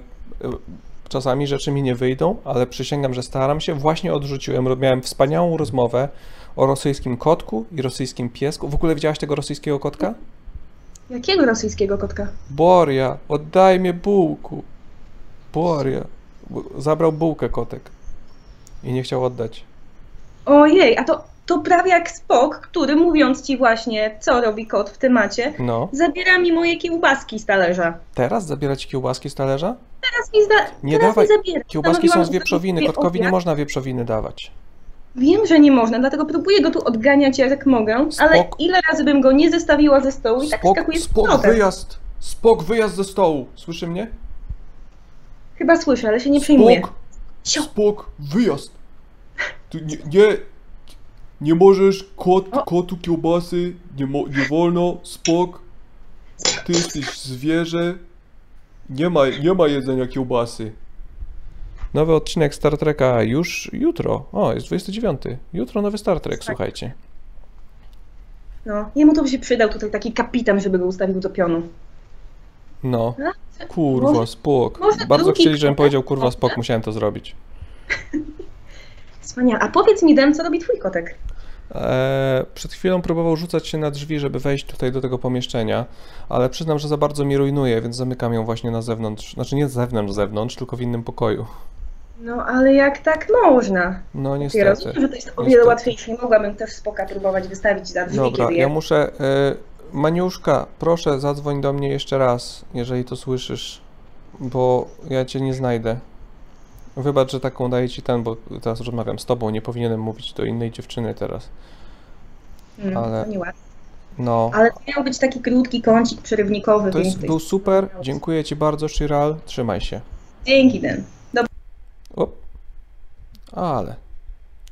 czasami rzeczy mi nie wyjdą, ale przysięgam, że staram się. Właśnie odrzuciłem, miałem wspaniałą rozmowę o rosyjskim kotku i rosyjskim piesku. W ogóle widziałaś tego rosyjskiego kotka? Jakiego rosyjskiego kotka? Boria, oddaj mi bułku. Boria. Zabrał bułkę kotek i nie chciał oddać. Ojej, a to, to prawie jak Spok, który mówiąc ci właśnie, co robi kot w temacie, No. zabiera mi moje kiełbaski z talerza. Teraz zabierać kiełbaski z talerza? Teraz mi, zda, Nie teraz dawaj. zabiera. Kiełbaski są z wieprzowiny. Kotkowi nie można wieprzowiny dawać. Wiem, że nie można, dlatego próbuję go tu odganiać jak mogę, ale ile razy bym go nie zestawiła ze stołu i tak Spok, skakuje spok, powrotem. wyjazd! Spok, wyjazd ze stołu! Słyszy mnie? Chyba słyszę, ale się nie przejmuję. Spok, spok, wyjazd! Tu nie, nie, nie możesz kot, kotu kiełbasy, nie, mo, nie wolno, spok. Ty jesteś zwierzę. Nie ma, nie ma jedzenia kiełbasy. Nowy odcinek Star Treka już jutro. O, jest 29. Jutro nowy Star Trek, słuchajcie. No, jemu to by się przydał tutaj taki kapitan, żeby go ustawił do pionu. No. Kurwa, spok. Bardzo chcieli, żebym powiedział kurwa spok, musiałem to zrobić. (laughs) Wspaniale. A powiedz mi, Dem, co robi twój kotek? Eee, przed chwilą próbował rzucać się na drzwi, żeby wejść tutaj do tego pomieszczenia, ale przyznam, że za bardzo mi rujnuje, więc zamykam ją właśnie na zewnątrz. Znaczy nie z zewnątrz, zewnątrz, tylko w innym pokoju. No, ale jak tak można? No Ja niestety. rozumiem, że to jest o wiele Niestety. łatwiejsze. Nie mogłabym też spoka próbować wystawić za drzwi, Dobra, kiedy ja muszę... E, Maniuszka, proszę zadzwoń do mnie jeszcze raz, jeżeli to słyszysz, bo ja cię nie znajdę. Wybacz, że taką daję ci ten, bo teraz rozmawiam z tobą, nie powinienem mówić do innej dziewczyny teraz. Hmm, ale- To nieładne. No. Ale to miał być taki krótki kącik przerywnikowy, To jest, był super, dziękuję ci bardzo, Shiral, trzymaj się. Dzięki, Den. Op. Ale.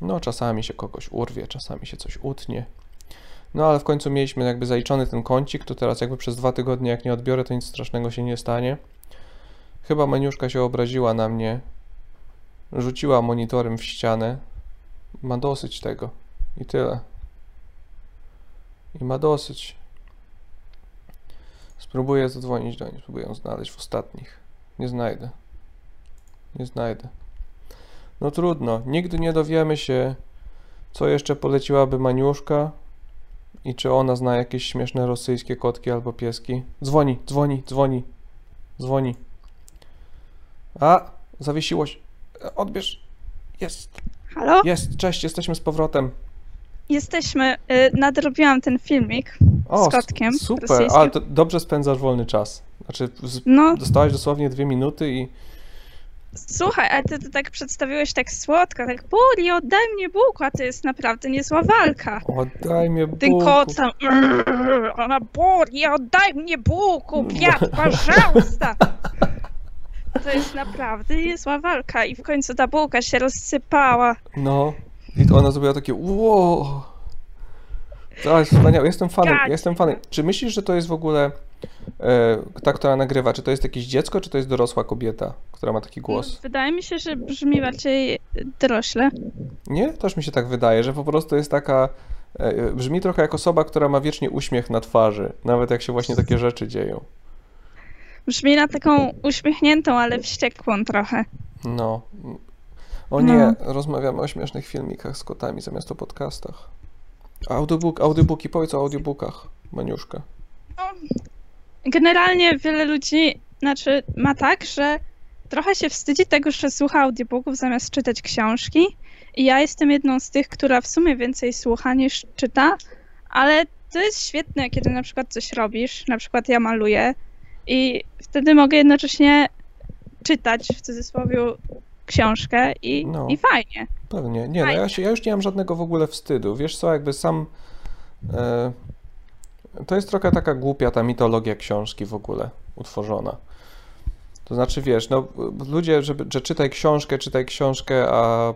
No, czasami się kogoś urwie, czasami się coś utnie. No, ale w końcu mieliśmy jakby zaliczony ten kącik, to teraz jakby przez dwa tygodnie, jak nie odbiorę, to nic strasznego się nie stanie. Chyba Maniuszka się obraziła na mnie. Rzuciła monitorem w ścianę. Ma dosyć tego. I tyle. I ma dosyć. Spróbuję zadzwonić do niej, spróbuję ją znaleźć w ostatnich. Nie znajdę. Nie znajdę. No trudno, nigdy nie dowiemy się, co jeszcze poleciłaby Maniuszka i czy ona zna jakieś śmieszne rosyjskie kotki albo pieski. Dzwoni, dzwoni, dzwoni, dzwoni. A, zawiesiło się. E, Odbierz. Jest. Halo? Jest, cześć, jesteśmy z powrotem. Jesteśmy. Y, nadrobiłam ten filmik O, z kotkiem. s- super, rosyjskim. ale to dobrze spędzasz wolny czas. Znaczy, z, No. dostałaś dosłownie dwie minuty i Słuchaj, ale ty to tak przedstawiłeś tak słodko, tak Buri, oddaj mnie Bóg, a to jest naprawdę niezła walka. oddaj mnie Ten Bóg. kot tam, ona Buri, oddaj mnie Bóg, (laughs) biat, пожалуйста. To jest naprawdę niezła walka i w końcu ta bułka się rozsypała. No, i to ona zrobiła takie wow. To jest wspaniałe, jestem fanem, Gad. jestem fanem. Czy myślisz, że to jest w ogóle e, ta, która nagrywa, czy to jest jakieś dziecko, czy to jest dorosła kobieta, która ma taki głos? Wydaje mi się, że brzmi bardziej dorośle. Nie? Też mi się tak wydaje, że po prostu jest taka, e, brzmi trochę jak osoba, która ma wiecznie uśmiech na twarzy, nawet jak się właśnie takie rzeczy dzieją. Brzmi na taką uśmiechniętą, ale wściekłą trochę. No. O nie, rozmawiamy o śmiesznych filmikach z kotami zamiast o podcastach. Audiobook, audiobooki, powiedz o audiobookach, Maniuszka. Generalnie wiele ludzi, znaczy ma tak, że trochę się wstydzi tego, że słucha audiobooków zamiast czytać książki. I ja jestem jedną z tych, która w sumie więcej słucha niż czyta, ale to jest świetne, kiedy na przykład coś robisz, na przykład ja maluję i wtedy mogę jednocześnie czytać w cudzysłowie książkę i, No. i fajnie. Pewnie. Nie, no ja, się, ja już nie mam żadnego w ogóle wstydu. Wiesz co, jakby sam. E, to jest trochę taka głupia ta mitologia książki w ogóle utworzona. To znaczy, wiesz, no ludzie, żeby, że czytaj książkę, czytaj książkę, a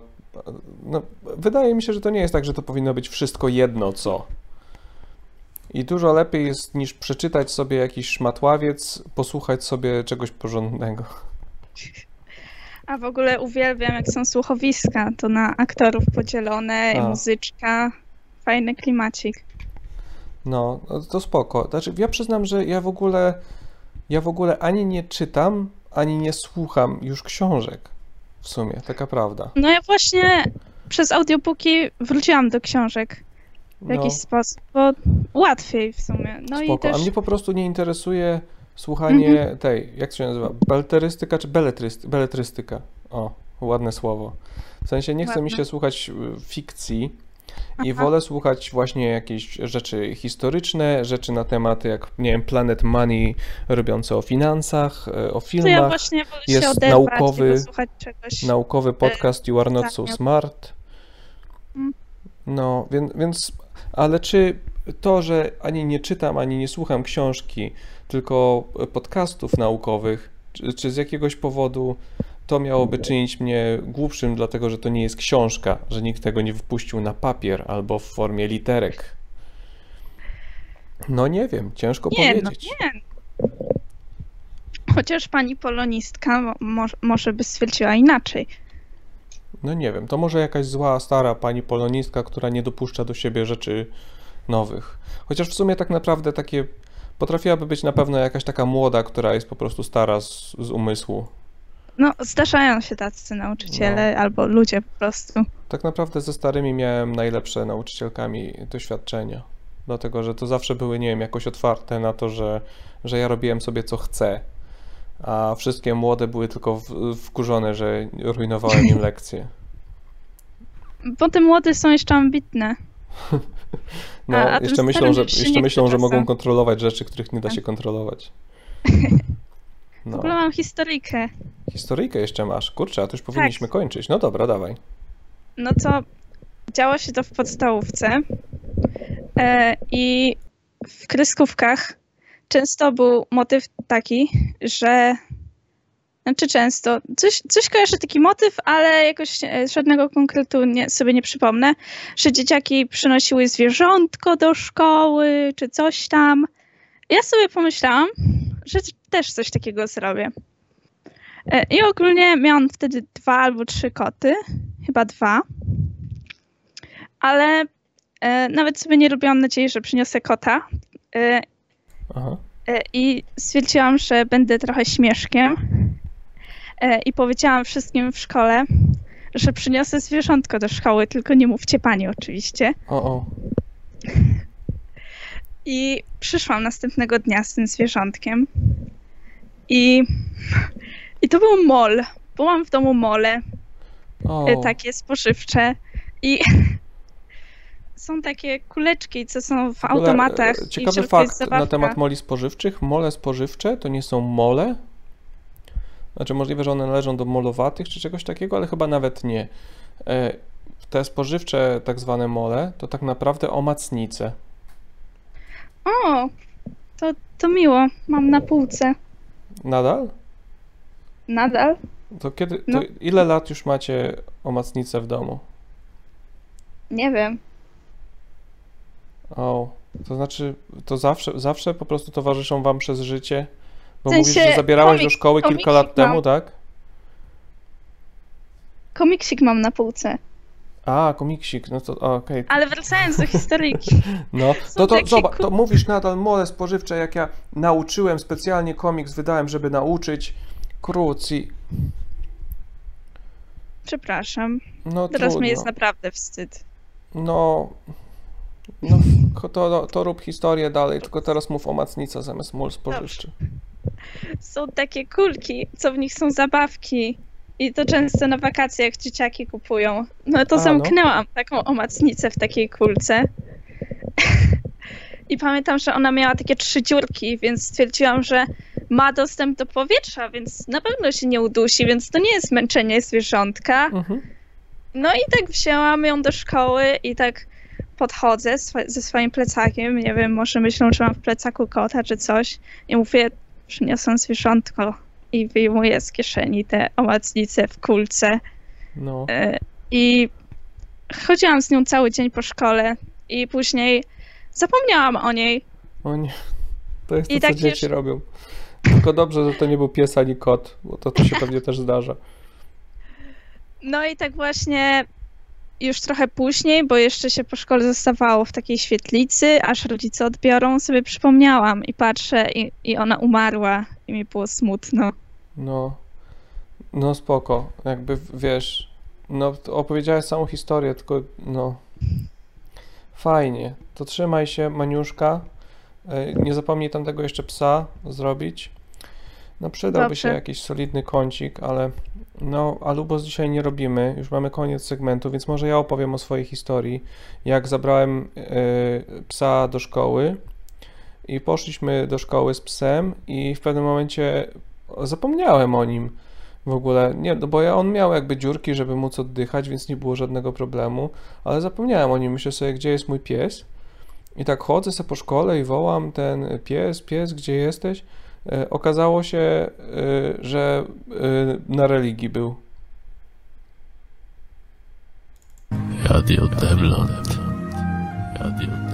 no, wydaje mi się, że to nie jest tak, że to powinno być wszystko jedno co. I dużo lepiej jest niż przeczytać sobie jakiś szmatławiec, posłuchać sobie czegoś porządnego. A w ogóle uwielbiam, jak są słuchowiska, to na aktorów podzielone, A. muzyczka, fajny klimacik. No, no to spoko. Znaczy, ja przyznam, że ja w ogóle ja w ogóle ani nie czytam, ani nie słucham już książek. W sumie, taka prawda. No ja właśnie przez audiobooki wróciłam do książek w No. jakiś sposób, bo łatwiej w sumie. No i Spoko. też A mnie po prostu nie interesuje słuchanie Mhm. tej, jak to się nazywa? Belterystyka czy beletryst, beletrystyka? O, ładne słowo. W sensie nie chce mi Ładne. się słuchać y, fikcji i Aha. wolę słuchać właśnie jakieś rzeczy historyczne, rzeczy na temat jak, nie wiem, Planet Money robiące o finansach, y, o to filmach. ja właśnie wolę się Jest oderwać naukowy, i czegoś. naukowy podcast You Are Not So. Smart. Mm. No, więc, więc, ale czy to, że ani nie czytam, ani nie słucham książki, tylko podcastów naukowych, czy, czy z jakiegoś powodu to miałoby czynić mnie głupszym, dlatego że to nie jest książka, że nikt tego nie wypuścił na papier albo w formie literek? No nie wiem, ciężko Nie, no powiedzieć. nie. Chociaż pani polonistka mo- może, może by stwierdziła inaczej. No nie wiem, to może jakaś zła, stara pani polonistka, która nie dopuszcza do siebie rzeczy nowych. Chociaż w sumie tak naprawdę takie potrafiłaby być na pewno jakaś taka młoda, która jest po prostu stara z, z umysłu. No, zdarzają się tacy nauczyciele No. albo ludzie po prostu. Tak naprawdę ze starymi miałem najlepsze nauczycielkami doświadczenia. Dlatego, że to zawsze były, nie wiem, jakoś otwarte na to, że, że ja robiłem sobie co chcę. A wszystkie młode były tylko w, wkurzone, że rujnowałem im lekcje. Bo te młode są jeszcze ambitne. No, A- a jeszcze myślą, że, jeszcze myślą, że mogą kontrolować rzeczy, których nie da się kontrolować. (laughs) W No. ogóle mam historyjkę. Historyjkę jeszcze masz. Kurczę, a to już powinniśmy Tak. kończyć. No dobra, dawaj. No to działo się to w podstawówce e, i w kreskówkach często był motyw taki, że znaczy często, coś, coś kojarzę taki motyw, ale jakoś e, żadnego konkretu nie, sobie nie przypomnę, że dzieciaki przynosiły zwierzątko do szkoły, czy coś tam. Ja sobie pomyślałam, że też coś takiego zrobię. E, I ogólnie miałam wtedy dwa albo trzy koty, chyba dwa. Ale e, nawet sobie nie robiłam nadziei, że przyniosę kota. Aha. e, I stwierdziłam, że będę trochę śmieszkiem. E, I powiedziałam wszystkim w szkole, że przyniosę zwierzątko do szkoły, tylko nie mówcie pani oczywiście. O, o. I przyszłam następnego dnia z tym zwierzątkiem. I, i to był mol. Byłam w domu mole, o. e, takie spożywcze. I są takie kuleczki, co są w automatach. e, Ciekawy fakt na temat moli spożywczych. Mole spożywcze to nie są mole. Znaczy możliwe, że one należą do molowatych czy czegoś takiego, ale chyba nawet nie. E, Te spożywcze tak zwane mole to tak naprawdę omacnice. O, to, to miło. Mam na półce. Nadal? Nadal? To kiedy, to No. ile lat już macie omacnice w domu? Nie wiem. O, to znaczy, to zawsze, zawsze po prostu towarzyszą wam przez życie? Bo W sensie mówisz, że zabierałeś do komik- szkoły kilka lat temu, mam. tak? Komiksik mam na półce. A, komiksik, no to okej. Ale wracając do historyjki. (laughs) No, Są to, to zobacz, to mówisz nadal mole spożywcze, jak ja nauczyłem, specjalnie komiks wydałem, żeby nauczyć. Kruci. Przepraszam. No Teraz trudno. mi jest naprawdę wstyd. No, no to, to, rób historię dalej, tylko teraz mów o macnica zamiast mol spożywczy. Są takie kulki, co w nich są zabawki. I to często na wakacjach dzieciaki kupują. No to A, no. zamknęłam taką omacnicę w takiej kulce. I pamiętam, że ona miała takie trzy dziurki, więc stwierdziłam, że ma dostęp do powietrza, więc na pewno się nie udusi, więc to nie jest męczenie zwierzątka. Mhm. No i tak wzięłam ją do szkoły i tak podchodzę swo- ze swoim plecakiem. Nie wiem, może myślą, że mam w plecaku kota czy coś. I mówię, przyniosłam zwierzątko. I wyjmuję z kieszeni te omacnice w kulce. No. E, I chodziłam z nią cały dzień po szkole. I później zapomniałam o niej. O nie, to jest to, I co tak dzieci już- robią. Tylko dobrze, że to nie był pies ani kot, bo to, to się pewnie też zdarza. No i tak właśnie już trochę później, bo jeszcze się po szkole zostawało w takiej świetlicy, aż rodzice odbiorą, sobie przypomniałam i patrzę i, i ona umarła i mi było smutno. No, no spoko, jakby wiesz, no opowiedziałeś całą historię, tylko no. Fajnie, to trzymaj się Maniuszka, E, nie zapomnij tam tego jeszcze psa zrobić. No przydałby Dobrze. się jakiś solidny kącik, ale no Alubos dzisiaj nie robimy, już mamy koniec segmentu, więc może ja opowiem o swojej historii, jak zabrałem e, psa do szkoły i poszliśmy do szkoły z psem i w pewnym momencie zapomniałem o nim w ogóle, nie, no bo ja, on miał jakby dziurki, żeby móc oddychać, więc nie było żadnego problemu, ale zapomniałem o nim, myślę sobie, gdzie jest mój pies? I tak chodzę sobie po szkole i wołam ten pies, pies, gdzie jesteś? E, Okazało się, e, że e, na religii był. Radio Demland. Radio